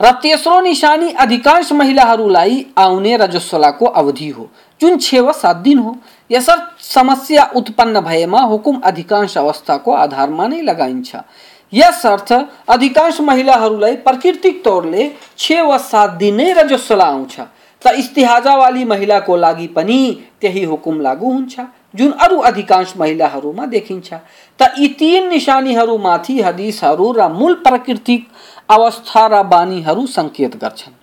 र तेस्रो निशानी अधिकांश महिलाहरूलाई आउने रजस्वलाको अवधि हो। जुन छ वा सात दिन हो। यसर्थ समस्या उत्पन्न भएमा हुकुम अधिकांश अवस्थाको आधारमा नै लगाइन्छ। यसर्थ अधिकांश महिलाहरूलाई प्राकृतिक तौरले छ वा सात दिन नै रजस्वला आउँछ। त इस्तिहाजावाली महिलाको लागि पनि त्यही हुकुम लागू हुन्छ। जुन अरू अधिकांश महिलाहरूमा देखिन्छ। त यी तीन निशानीहरूमाथि हदिसहरू र मूल प्राकृतिक अवस्था र बानीहरू सङ्केत गर्छन्।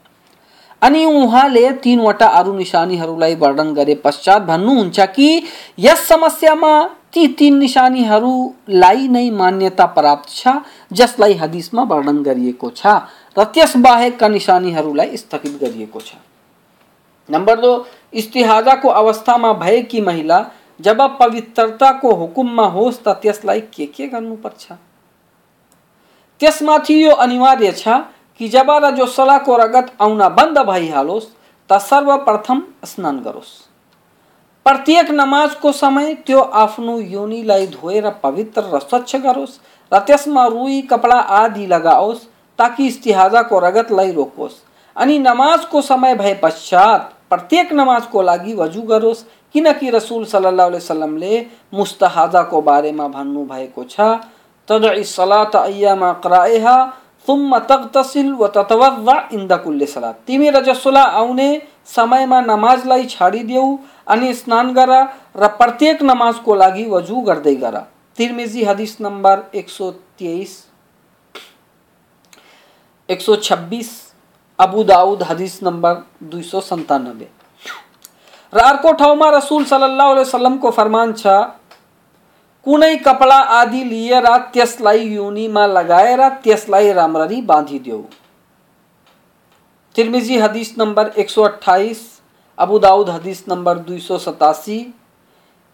अनि उहाँले तिनवटा अरू निशानीहरूलाई वर्णन गरे पश्चात भन्नुहुन्छ कि यस समस्यामा ती तीन निशानीहरूलाई नै मान्यता प्राप्त छ, जसलाई हदिसमा वर्णन गरिएको छ र त्यस बाहेकका निशानीहरूलाई स्थगित गरिएको छ। नम्बर दो, इस्तिहाजाको अवस्थामा भएकी महिला जब पवित्रताको हुकुममा होस् त त्यसलाई के के गर्नुपर्छ त्यसमाथि यो अनिवार्य कि जब रजोसलाको रगत आउन बंद भइहालोस् त सर्वप्रथम स्नान गरोस् प्रत्येक नमाजको समय त्यो आफ्नो योनिलाई धोएर पवित्र र स्वच्छ गरोस् र रुई, कपडा आदि लगाओस्, ताकि इस्तिहाजाको रगतलाई रोकोस्। अनि नमाजको समय भए पश्चात प्रत्येक नमाजको लागि वजु गरोस् किनकि रसुल सल्लाह वसलमले मुस्तहाजाको बारेमा भन्नुभएको छ तदई सलात अय्यामा कराएहा तुम तगतसिल व ततवद्दा इंद कुल्ले सलात। तिमी रजस्वला आउने समयमा नमाजलाई छाडिदेऊ अनि स्नान गर र प्रत्येक नमाजको लागि वजु गर्दै गर। तिर्मिजी हदिस नम्बर एक सौ तेइस। एक सौ छब्बिस। अबू दाऊद हदिस नम्बर दुई सौ सन्तानब्बे। र अर्को ठाउँमा रसुल सल्लाह वसलमको फरमान छ, कुनै कपडा आदि लिएर त्यसलाई योनीमा लगाएर त्यसलाई राम्ररी बाँधिदेऊ तिर्मिजी हदिस नम्बर एक सौ अट्ठाइस, अबू दाऊद हदिस नम्बर दुई सौ सतासी,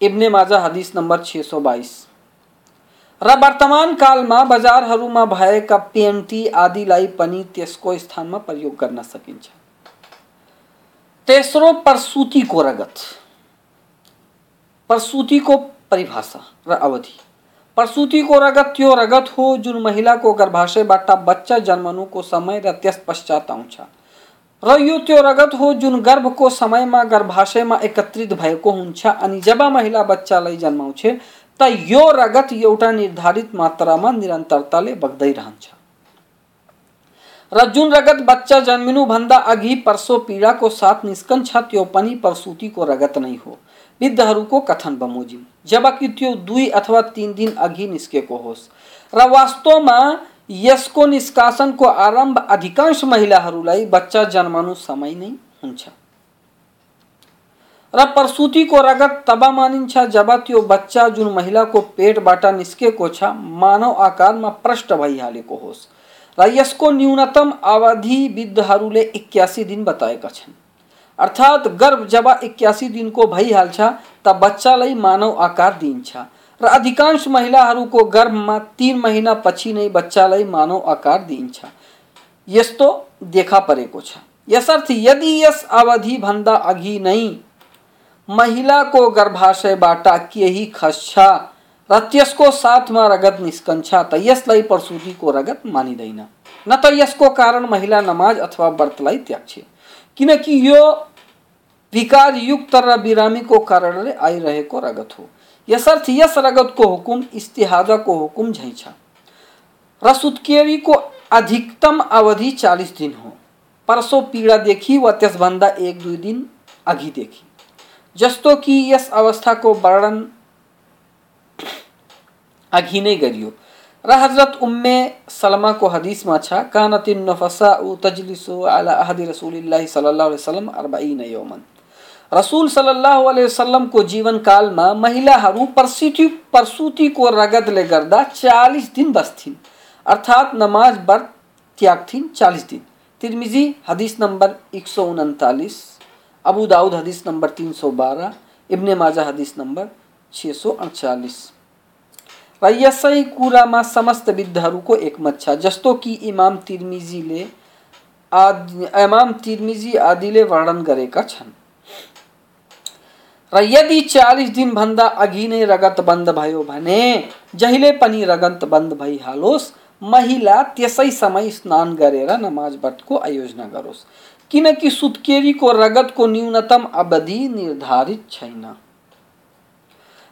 इब्ने माजा हदिस नम्बर छ सौ बाइस र वर्तमान कालमा बजारहरूमा भएका पेन्टी आदिलाई पनि त्यसको स्थानमा प्रयोग गर्न सकिन्छ। तेस्रो प्रसुतिको रगत। प्रसूति को परिभाषा र अवधि। प्रसूति को रगत त्यो रगत हो, जुन महिलाको गर्भाशयबाट बच्चा जन्मनुको समय र त्यस पश्चात आउँछ। र यो त्यो रगत हो, जुन गर्भको समयमा, गर्भाशयमा एकत्रित भएको हुन्छ, अनि जब महिला बच्चालाई जन्माउँछ, त यो रगत एउटा निर्धारित मात्रा मात्रामा निरन्तरताले बग्दै रहन्छ। र जुन रगत बच्चा जन्मिनुभन्दा अघि पर्सो पीडाको साथ निस्कन्छ त्यो पनि को रगत नै हो। वृद्धहरूको कथन बमोजिम। जबकि त्यो दुई अथवा तिन दिन अघि निस्केको होस्। र वास्तवमा यसको निष्कासनको आरंभ अधिकांश महिलाहरूलाई बच्चा जन्मनु समय नै हुन्छ। र प्रसुतिको रगत तब मानिन्छ जब त्यो बच्चा जुन महिलाको पेटबाट निस्केको छ, मानव आकार आकारमा प्रष्ट भइहालेको होस्। यसको न्यूनतम अवधि वृद्धहरूले एक्कासी दिन बताएका छन्। अर्थात् गर्भ जब एक्कासी दिनको भइहाल्छ त बच्चालाई मानव आकार दिइन्छ र अधिकांश महिलाहरूको गर्भमा तिन महिना पछि नै बच्चालाई मानव आकार दिइन्छ। यस्तो देखा परेको छ। यसर्थ यदि यस अवधिभन्दा अघि नै महिलाको गर्भाशयबाट केही खस्छ र त्यसको साथमा रगत निस्कन्छ त यसलाई प्रसुतिको रगत मानिँदैन न त यसको कारण महिला नमाज़ अथवा व्रतलाई त्याग्छ। किनकि यो विकारयुक्त र बिरामीको कारणले आइरहेको रगत हो। यसर्थ यस रगतको हुकुम इस्तिहाजाको हुकुम झैँ छ र सुत्केरीको अधिकतम अवधि चालिस दिन हो। परसो पीडादेखि वा त्यसभन्दा एक दुई दिन अघिदेखि जस्तो कि यस अवस्थाको वर्णन अघि नै गरियो र हज़रत उम्मे सलमा को हदीस में अच्छा कानतिन नफसा तजलिसु अला अहदी रसूलिल्लाह सल्लल्लाहु अलैहि वसल्लम 40 यौमन। रसूल सल्लल्लाहु अलैहि वसल्लम को जीवन काल में महिलाहरू प्रसूति प्रसूतिको रगतले गर्दा 40 दिन बस्थिन्। अर्थात नमाज़ व्रत त्याग्थिन् 40 दिन। तिरमिजी हदीस नंबर एक सौ उनतालीस, अबू दाऊद हदीस नंबर तीन सौ बारह, इब्ने माजा हदीस नंबर छ सौ अड़चालीस। र यसै कुरामा समस्त विद्धहरूको एकमत छ जस्तो कि इमाम तिर्मिजीले आदि, इमाम तिर्मिजी आदिले वर्णन गरेका छन्। र यदि चालिस दिनभन्दा अघि नै रगत बंद भयो भने, जहिले पनि रगत बंद भइहालोस् महिला त्यसै समय स्नान गरेर नमाज़ व्रतको आयोजना गरोस्। किनकि सुत्केरीको रगतको न्यूनतम अवधि निर्धारित छैन।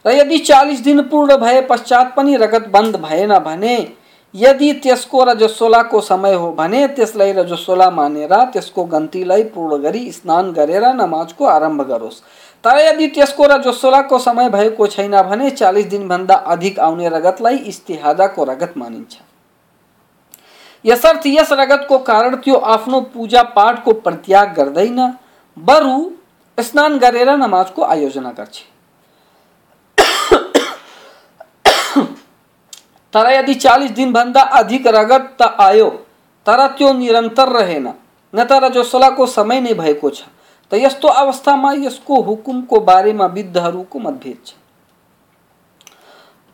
र यदि चालिस दिन पूर्ण भए पश्चात पनि रगत बंद भएन भने यदि त्यसको रजस्वलाको समय हो भने त्यसलाई रजस्वला मानेर, त्यसको गन्तीलाई पूर्ण गरी स्नान गरेर नमाजको आरंभ गरोस्। तर यदि त्यसको रजस्वलाको समय भएको छैन भने, चालिस दिनभन्दा अधिक आउने रगतलाई इस्तिहादाको रगत मानिन्छ। यसर्थ यस रगतको कारण त्यो आफ्नो पूजा पाठको परित्याग गर्दैन, बरु स्नान गरेर नमाजको आयोजना गर्छ। तर यदि चालिस दिनभन्दा अधिक रगत त आयो, तर त्यो निरन्तर रहेन। न त रजस्वलाको समय नै भएको छ। त यस्तो अवस्थामा यसको हुकुमको बारेमा विद्धहरूको मतभेद छ।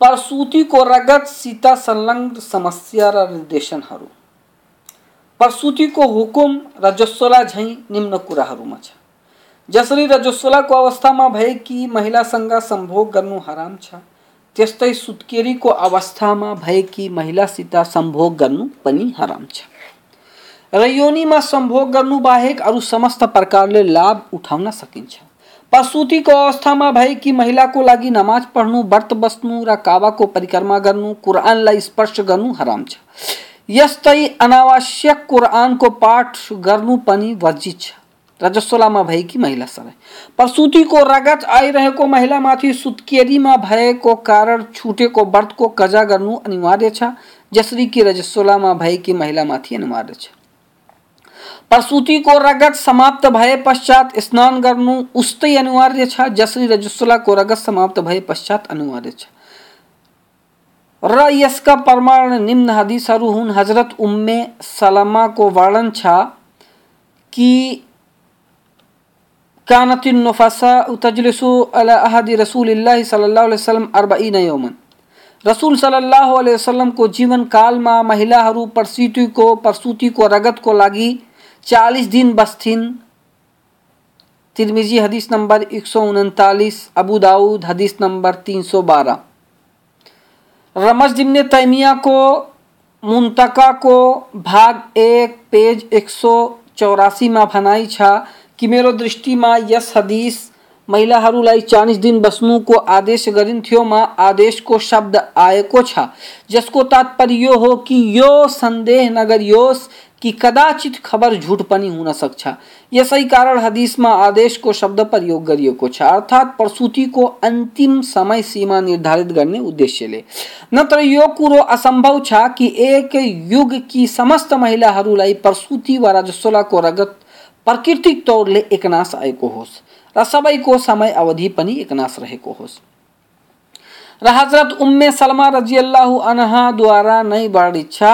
प्रसुतिको रगतसित संलग्न समस्या र निर्देशनहरू। प्रसुतिको हुकुम रजस्वला झैँ निम्न कुराहरूमा छ। जसरी रजस्वलाको अवस्थामा भएकी महिलासँग सम्भोग गर्नु हराम छ। त्यस्तै सुत्केरीको अवस्थामा भएकी महिलासित सम्भोग गर्नु पनि हराम छ। र योनिमा सम्भोग गर्नु बाहेक अरू समस्त प्रकारले लाभ उठाउन सकिन्छ। प्रसुतिको अवस्थामा भएकी महिलाको लागि नमाज़ पढ्नु, व्रत बस्नु र काबाको परिक्रमा गर्नु, कुरानलाई स्पर्श गर्नु हराम छ। यस्तै अनावश्यक कुरानको पाठ गर्नु पनि वर्जित छ। रजस्वलामा भएकी महिला सबै। प्रसुतिको रगत आइरहेको महिलामाथि सुत्केरीमा भएको कारण छुटेको व्रतको कजा गर्नु अनिवार्य छ। जसरी कि रजस्वलामा भएकी महिलामाथि अनिवार्य छ। प्रसूति को रगत समाप्त भए पश्चात स्नान गर्नु उस्तै अनिवार्य छ। जसरी रजस्वला को रगत समाप्त भए पश्चात अनिवार्य छ। र यसका प्रमाण निम्न हदीसहरू हुन्। हज़रत उम्मे सलमाको वर्णन छ कि कानत नुफसा तजलिसु अहद रसूलिल्लाह सल्लल्लाहु अलैहि वसल्लम 40 यौमन रसूल सल्लल्लाहु अलैहि वसल्लम को जीवन कालमा महिलाहरू प्रसूतिको प्रसूतिको रगतको लागि चालीस दिन बस्थिन तिरमिजी हदीस नंबर एक सौ उनतालीस अबू दाऊद हदीस नंबर तीन सौ बारह रमज दिमने तैमिया को मुंतका को भाग एक पेज एक सौ चौरासी में भनाई छा कि मेरो दृष्टिमा यस हदीस महिलाहरूलाई चालिस दिन बस्नुको आदेश गरिन्थ्यो मा आदेशको शब्द आएको छ। जसको तात्पर्य यो हो कि यो सन्देह नगरियोस् कि कदाचित खबर झूठ पनि हुन सक्छ। यसै कारण हदिसमा आदेशको शब्द प्रयोग गरिएको छ, अर्थात् प्रसुतिको अन्तिम समय सीमा निर्धारित गर्ने उद्देश्यले। नत्र यो कुरो असम्भव छ कि एक युगकी समस्त महिलाहरूलाई प्रसुति वा रजस्वलाको रगत प्राकृतिक तौरले एकनाश आएको होस् र सबैको समय अवधि पनि एकनाश रहेको होस् र हजरत उम्मे सलमा रजियल्लाहु अनहाद्वारा नै वर्णित छ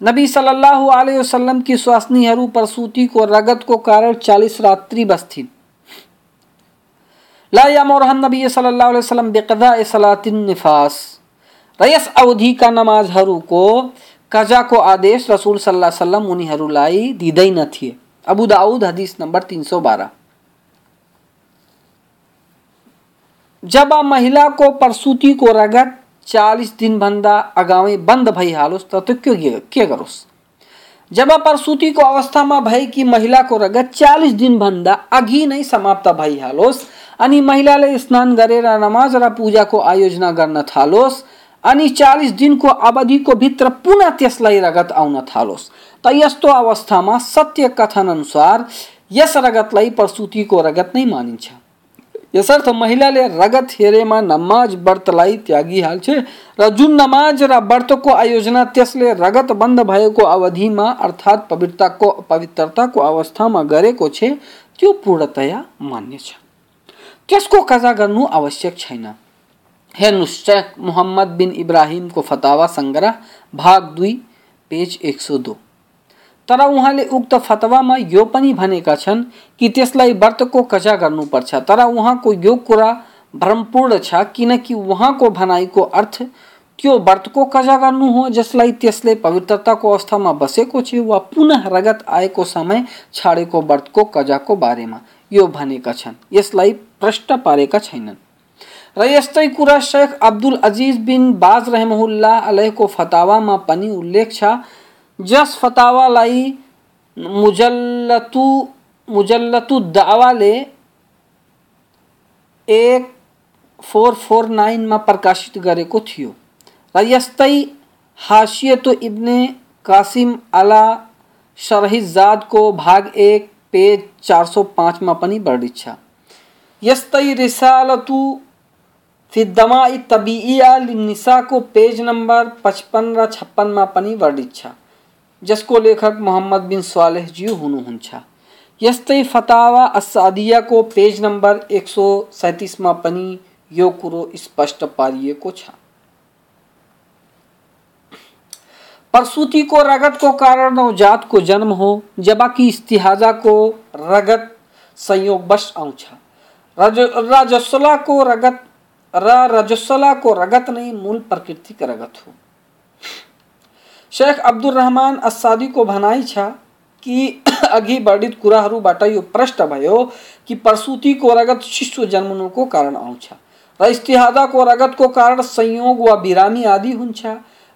नबी सल्लल्लाहु अलैहि वसल्लम की स्वास्नीहरू प्रसूति को रगत को कारण 40 रात्रि बस थी ला यमरहन नबी सल्लल्लाहु बिकदा सलातिन निफास। रयस अवधि का नमाजहरूको कजाको आदेश रसूल सल्लल्लाहु अलैहि वसल्लम उनीहरूलाई दिँदैन थिए। अबू दाऊद हदीस नंबर 312 जब आ महिला को प्रसूति को रगत चालीस दिन भन्दा बंद बंद भइहालोस् त त्यो के के गरोस् जब प्रसूतिको अवस्थामा भएकी महिलाको रगत चालिस दिनभन्दा अघि नै समाप्त भइहालोस् अनि महिलाले स्नान गरेर नमाज़ र पूजाको आयोजना गर्न थालोस्, अनि चालिस दिनको अवधिको भित्र पुनः त्यसलाई रगत आउन थालोस्। त यस्तो अवस्थामा सत्य कथन अनुसार यस रगतलाई प्रसुतिको रगत नै मानिन्छ। यसर्थ महिलाले रगत हेरेमा नमाज़ व्रतलाई त्यागिहाल्छ र जुन नमाज़ र व्रतको आयोजना त्यसले रगत बंद भएको अवधिमा अर्थात् पवित्रताको पवित्रताको अवस्थामा गरेको छ, त्यो पूर्णतया मान्य छ त्यसको कजा गर्नु आवश्यक छैन हेर्नुहोस् शेख मोहम्मद बिन इब्राहिमको फतावा सङ्ग्रह भाग दुई पेज एक सौ दो तर उहाँले उक्त फतवामा यो पनि भनेका छन् कि त्यसलाई व्रतको कजा गर्नुपर्छ तर उहाँको यो कुरा भ्रमपूर्ण छ किनकि उहाँको भनाइको अर्थ त्यो व्रतको कजा गर्नु हो जसलाई त्यसले पवित्रताको अवस्थामा बसेको छ वा पुनः रगत आएको समय छाडेको व्रतको कजाको बारेमा यो भनेका छन्। यसलाई प्रष्ट पारेका छैनन्। र यस्तै कुरा शेख अब्दुल अजिज बिन बाज रहमहुल्ला अलैको फतावामा पनि उल्लेख छ, जस फतावालाई मुजल्लतु मुजल्लतु दावाले एक फोर फोर नाइनमा प्रकाशित गरेको थियो। र यस्तै इब्ने कासिम अला शरहिजादको भाग एक पेज चार सौ पाँचमा पनि वर्णित छ। यस्तै रिसालतु फिद्दमा तबिया लिनिसाको पेज नम्बर पचपन र पनि वर्णित जसको लेखक मोहम्मद बिन स्वालेहज्यू हुनुहुन्छ यस्तै फतावा असादियाको पेज नम्बर एक सौ सैतिसमा पनि यो कुरो स्पष्ट पारिएको छ। प्रसूतिको रगतको कारण नवजात को जन्म हो जबकि इस्तिहाजाको रगत संयोगवश आउँछ रज रजस्वलाको रगत, र रजस्वलाको रगत नै मूल प्राकृतिक रगत हो। शेख अब्दुल रहमान असादीको भनाइ छ कि अघि वर्णित कुराहरूबाट यो प्रष्ट भयो कि प्रसुतिको रगत शिशु जन्मनुको कारण आउँछ र इस्तिहादाको रगतको कारण संयोग वा बिरामी आदि हुन्छ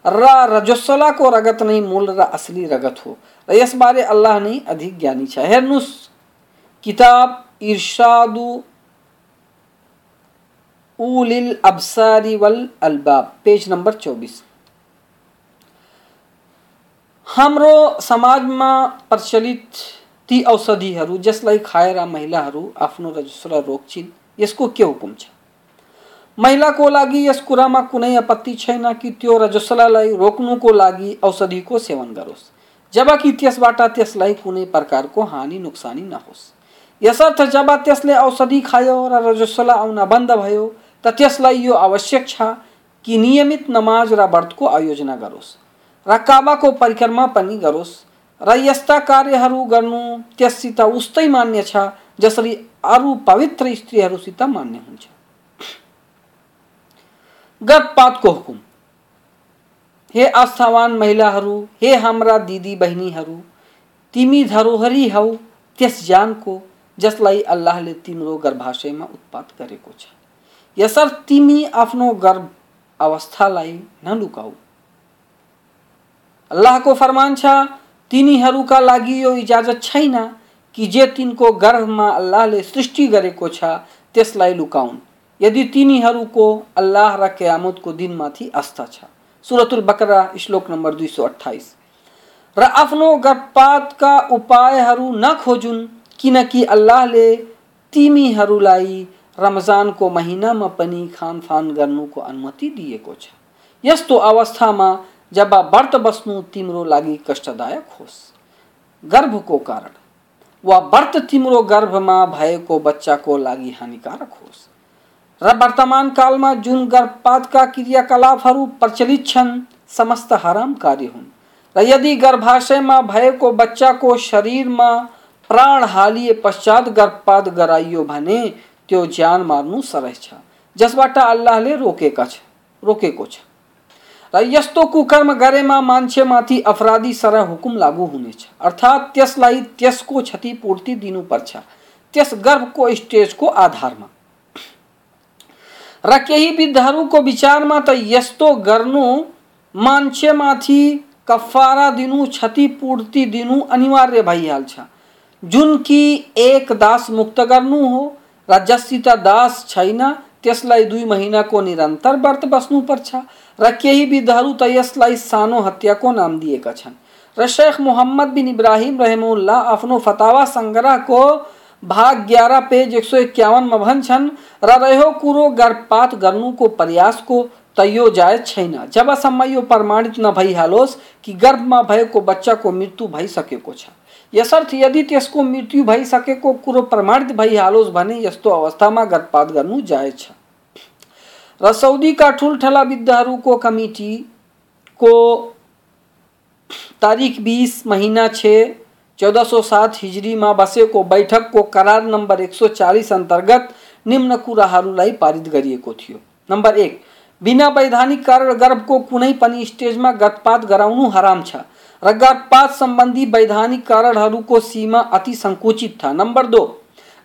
र रजस्वलाको रगत नै मूल र असली रगत हो। र यसबारे अल्लाह नै अधिक ज्ञानी छ हेर्नुहोस् किताब इर्शादु उलिल अब्सारी वल अलबाब, पेज नंबर चौबीस। हाम्रो समाजमा प्रचलित ती औषधिहरू, जसलाई खाएर आफ्नो रजस्वला रोक्छिन् यसको के हुकुम छ? महिलाको लागि यस कुरामा कुनै आपत्ति छैन कि त्यो रजस्वलालाई रोक्नुको लागि औषधिको सेवन गरोस्। जबकि त्यसबाट त्यसलाई कुनै हानि नोक्सानी नहोस्। यसर्थ जब त्यसले औषधि खायो र रजस्वला आउन बंद भयो, त त्यसलाई यो आवश्यक छ कि नियमित नमाज़ र व्रतको आयोजना गरोस् र काबाको परिक्रमा पनि गरोस् र यस्ता कार्यहरू गर्नु त्यससित उस्तै मान्य छ, जसरी अरू पवित्र स्त्रीहरूसित मान्य हुन्छ। गर्भपातको हुकुम। हे आस्थावान महिलाहरू, हे हाम्रा दिदी बहिनीहरू, तिमी धरोहरी हौ त्यस ज्यानको जसलाई अल्लाहले तिम्रो गर्भाशयमा उत्पाद गरेको छ। यसर्थ तिमी आफ्नो गर्भ अवस्थालाई नलुकाऊ। अल्लाहको फरमान छ, तिनीहरूका लागि यो इजाज़त छैन कि जे तिनको गर्भमा अल्लाहले सृष्टि गरेको छ, त्यसलाई लुकाउन्। यदि तिनीहरूको अल्लाह र क्यामतको दिनमाथि आस्था छ। सुरतुल बकरा, श्लोक नम्बर दुई सौ अठाइस र आफ्नो गर्भपातका उपायहरू नखोजुन् किनकि अल्लाहले तिमीहरूलाई रमजानको महिनामा पनि खानफान गर्नुको अनुमति दिएको छ। यस्तो अवस्थामा जब व्रत बस्नु तिम्रो लागि कष्टदायक होस्। गर्भको कारण वा व्रत तिम्रो गर्भमा भएको बच्चाको लागि हानिकारक होस्। र वर्तमान कालमा जुन गर्भपातका क्रियाकलापहरू प्रचलित छन्, समस्त हराम कार्य हुन्। र यदि गर्भाशयमा भएको बच्चाको शरीरमा प्राण हालिए पश्चात गर्भपात गराइयो भने त्यो ज्यान मार्नु सरह छ, जसबाट अल्लाहले रोकेका छ, रोकेको छ। र यस्तो कुकर्म गरेमा मान्छेमाथि अपराधी सरह हुकुम लागू हुनेछ। अर्थात् त्यसलाई त्यसको क्षतिपूर्ति दिनुपर्छ, त्यस गर्भको स्टेजको आधारमा। र केही विद्धहरूको विचारमा त यस्तो गर्नु मान्छेमाथि कफारा दिनु, क्षतिपूर्ति दिनु अनिवार्य भइहाल्छ जुन कि एक दास मुक्त गर्नु हो र जससित दास छैन, त्यसलाई दुई महिनाको निरन्तर व्रत बस्नुपर्छ र केही विधहरू त यसलाई सानो हत्याको नाम दिएका छन्। र शेख मोहम्मद बिन इब्राहिम रहमुल्ला आफ्नो फतावा संग्रह को भाग ग्यारह, पेज एक सौ इक्यावन में भन्छन् र रह्यो कुरो गर्भपात गर्नु को प्रयास को तैयो जायज़ छैन। जबसम्म यो प्रमाणित नभइहालोस् कि गर्भ में गर्भमा भएको बच्चाको मृत्यु भइसकेको छ। यसर्थ यदि त्यसको मृत्यु भई भइसकेको कुरो प्रमाणित भइहालोस् भने यस्तो अवस्थामा गर्भपात गर्नु जायज़ छ। र सौदीका ठुल्ठला विद्धहरूको कमिटीको तारिक बिस, महीना छ चौदह हिजरीमा बसेको बैठकको करार नम्बर एक सौ चालिस अंतर्गत निम्न कुराहरूलाई पारित गरिएको थियो। एक, बिना वैधानिक कारण गर्भको कुनै पनि स्टेजमा गतपात गराउनु हराम छ र गर्भपात सम्बन्धी वैधानिक कारणहरूको सीमा अति सङ्कुचित था नम्बर दो,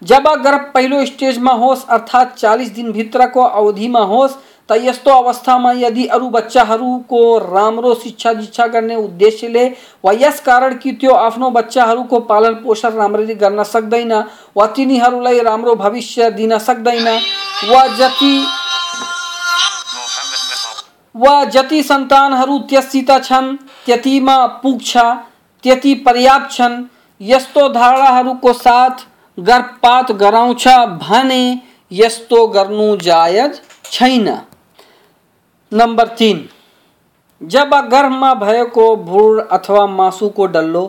जब गर्भ पहिलो स्टेजमा होस् अर्थात् चालिस दिनभित्रको अवधिमा होस् त यस्तो अवस्थामा यदि अरू बच्चाहरूको राम्रो शिक्षा दीक्षा गर्ने उद्देश्यले वा यस कारण कि त्यो आफ्नो बच्चाहरूको पालन पोषण राम्ररी गर्न सक्दैन वा तिनीहरूलाई राम्रो भविष्य दिन सक्दैन वा जति वा जति सन्तानहरू त्यससित छन्, त्यतिमा पुग्छ, त्यति पर्याप्त छन्, यस्तो धारणाहरूको साथ गर्भपात गराउँछ भने यस्तो गर्नु जायज़ छैन। नंबर तीन, जब गर्भमा भएको भ्रूण अथवा मासु को डल्लो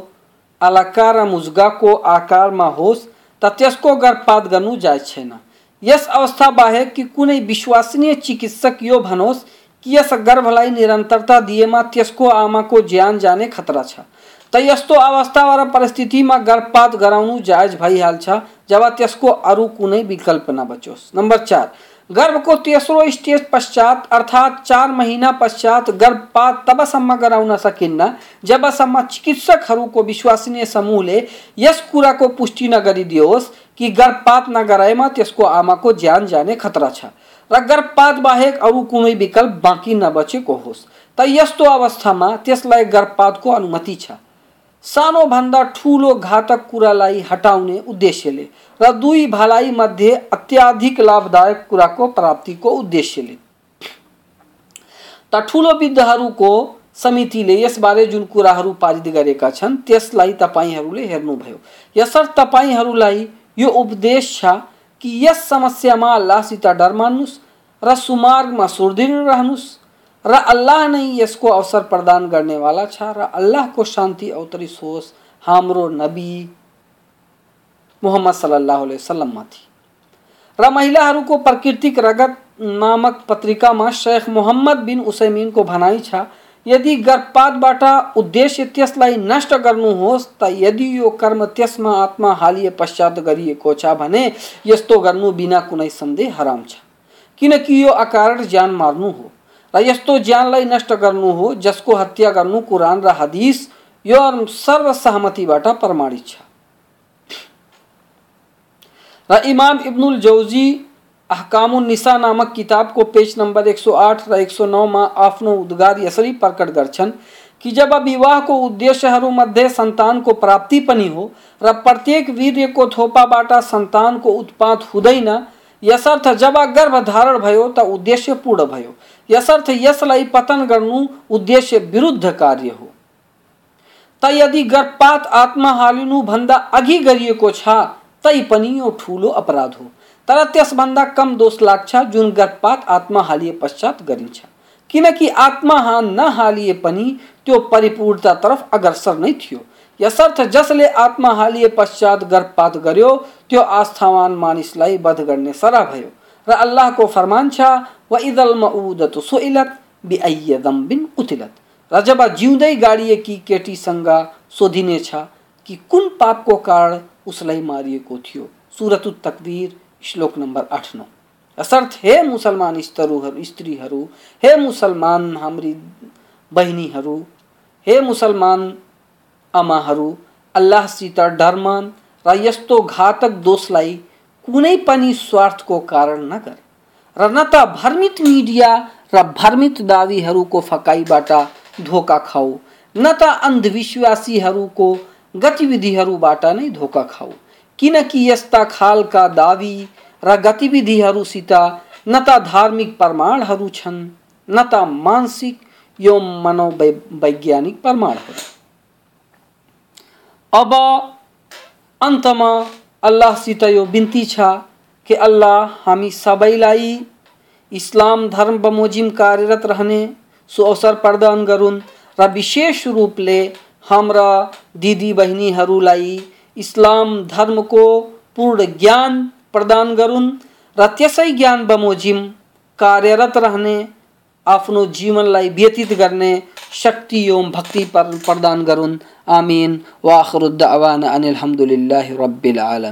अलका र मुजगाको आकारमा होस् त त्यसको गर्भपात गर्नु जायज़ छैन। यस अवस्था बाहेक कि कुनै विश्वसनीय चिकित्सक यो भनोस् कि यस गर्भलाई निरन्तरता दिएमा त्यसको आमाको ज्यान जाने खतरा छ। त यस्तो अवस्था वा परिस्थितिमा गर्भपात गराउनु जायज़ भइहाल्छ, जब त्यसको अरू कुनै विकल्प नबचोस्। नम्बर चार गर्भ को तेसरो स्टेज पश्चात, अर्थात चार महीना पश्चात गर्भपात तबसम्म गराउन सकिन्न जबसम्म चिकित्सकहरूको विश्वसनीय समूहले यस कुराको पुष्टि नगरिदियोस् कि गर्भपात नगराएमा त्यसको आमाको ज्यान जाने खतरा छ गर्भपात बाहेक अरू कुनै विकल्प बाँकी नबचेको होस्। त यस्तो अवस्थामा त्यसलाई गर्भपातको अनुमति छ। सानोभन्दा ठुलो घातक कुरालाई हटाउने उद्देश्यले र दुई भलाइ मध्ये अत्याधिक लाभदायक कुराको प्राप्तिको उद्देश्यले। त ठुलो विद्धहरूको समितिले यसबारे जुन कुराहरू पारित गरेका छन्, त्यसलाई तपाईँहरूले हेर्नुभयो। यसर्थ तपाईँहरूलाई यो उपदेश छ कि यस समस्यामा अल्लाहसित डर मान्नुहोस् र सुमार्गमा सुदृढ रहनुहोस् र अल्लाह नै यसको अवसर प्रदान गर्नेवाला छ। र अल्लाहको शान्ति अवतरित होस् हाम्रो नबी मोहम्मद अलैहि वसल्लममाथि र महिलाहरूको प्राकृतिक रगत नामक पत्रिकामा शेख मोहम्मद बिन उसैमिनको भनाइ छ, यदि गर्भपातबाट उद्देश्य त्यसलाई नष्ट गर्नुहोस् त यदि यो कर्म त्यसमा आत्मा हालिए पश्चात गरिएको छ भने यस्तो गर्नु बिना कुनै सन्देह हराम छ। किनकि यो अकारण ज्यान मार्नु हो। र यस्तो ज्यानलाई नष्ट गर्नु हो, जसको हत्या गर्नु कुरान र हदिस यो सर्वसहमतिबाट प्रमाणित छ। र इमाम इब्नुल जौजी अहकामुन निसा नामक किताबको पेज नम्बर एक सौ आठ र एक सौ नौमा आफ्नो उद्गार यसरी प्रकट गर्छन् कि जब विवाहको उद्देश्यहरूमध्ये सन्तानको प्राप्ति पनि हो र प्रत्येक वीर्यको थोपाबाट सन्तानको उत्पाद हुँदैन, यसर्थ जब गर्भधारण भयो त उद्देश्य पूर्ण भयो। यसर्थ यसलाई पतन गर्नु उद्देश्य विरुद्ध कार्य हो। त यदि गर्भपात आत्मा हालिनु भन्दा अघि गरिएको छ, तै पनि यो ठुलो अपराध हो। तर त्यसभन्दा कम दोष लाग्छ जुन गर्भपात आत्मा हालिए पश्चात गरिन्छ। किनकि आत्मा हान नहालिए पनि त्यो परिपूर्णतातर्फ अग्रसर नै थियो। यसर्थ जसले आत्मा हालिए पश्चात गर्भपात गर्यो, त्यो आस्थावान मानिसलाई वध गर्ने सरा भयो। र अल्लाहको फरमान छ व इदल मऊदत सोइलत बिअय उतिलत। र जब जिउँदै गाडिएकी केटीसँग सोधिनेछ कि कुन पापको कारण उसलाई मारिएको थियो? सुरत तकदीर, श्लोक नम्बर आठ नौ। असर्थ, हे मुसलमान स्तरुहरू स्त्रीहरू हे मुसलमान हाम्री बहिनीहरू हे मुसलमान आमाहरू अल्लाहसित डरमान र यस्तो घातक दोषलाई कुनै पनि स्वार्थको कारण नगर। र न त भ्रमित मिडिया र भ्रमित दावीहरूको फकाइबाट धोका खाऊ, न त अन्धविश्वासीहरूको गतिविधिहरूबाट नै धोका खाऊ। किनकि यस्ता खालका दावी र गतिविधिहरूसित न त धार्मिक प्रमाणहरू छन्, न त मानसिक यो मनोवैज्ञानिक प्रमाणहरू। अब अन्तमा अल्लाहसित यो बिन्ती छ कि अल्लाह हामी सबैलाई इस्लाम धर्म बमोजिम कार्यरत रहने, सो अवसर प्रदान गरून् र विशेष रूपले हाम्रा दिदी बहिनीहरूलाई इस्लाम धर्मको पूर्ण ज्ञान प्रदान गरून् र त्यसै ज्ञान बमोजिम कार्यरत रहने, आफ्नो जीवनलाई व्यतीत गर्ने शक्ति एवं भक्ति प्रदान गरून् आमीन। वाखरुद्दावान अनिल रब्बिल आलमीन।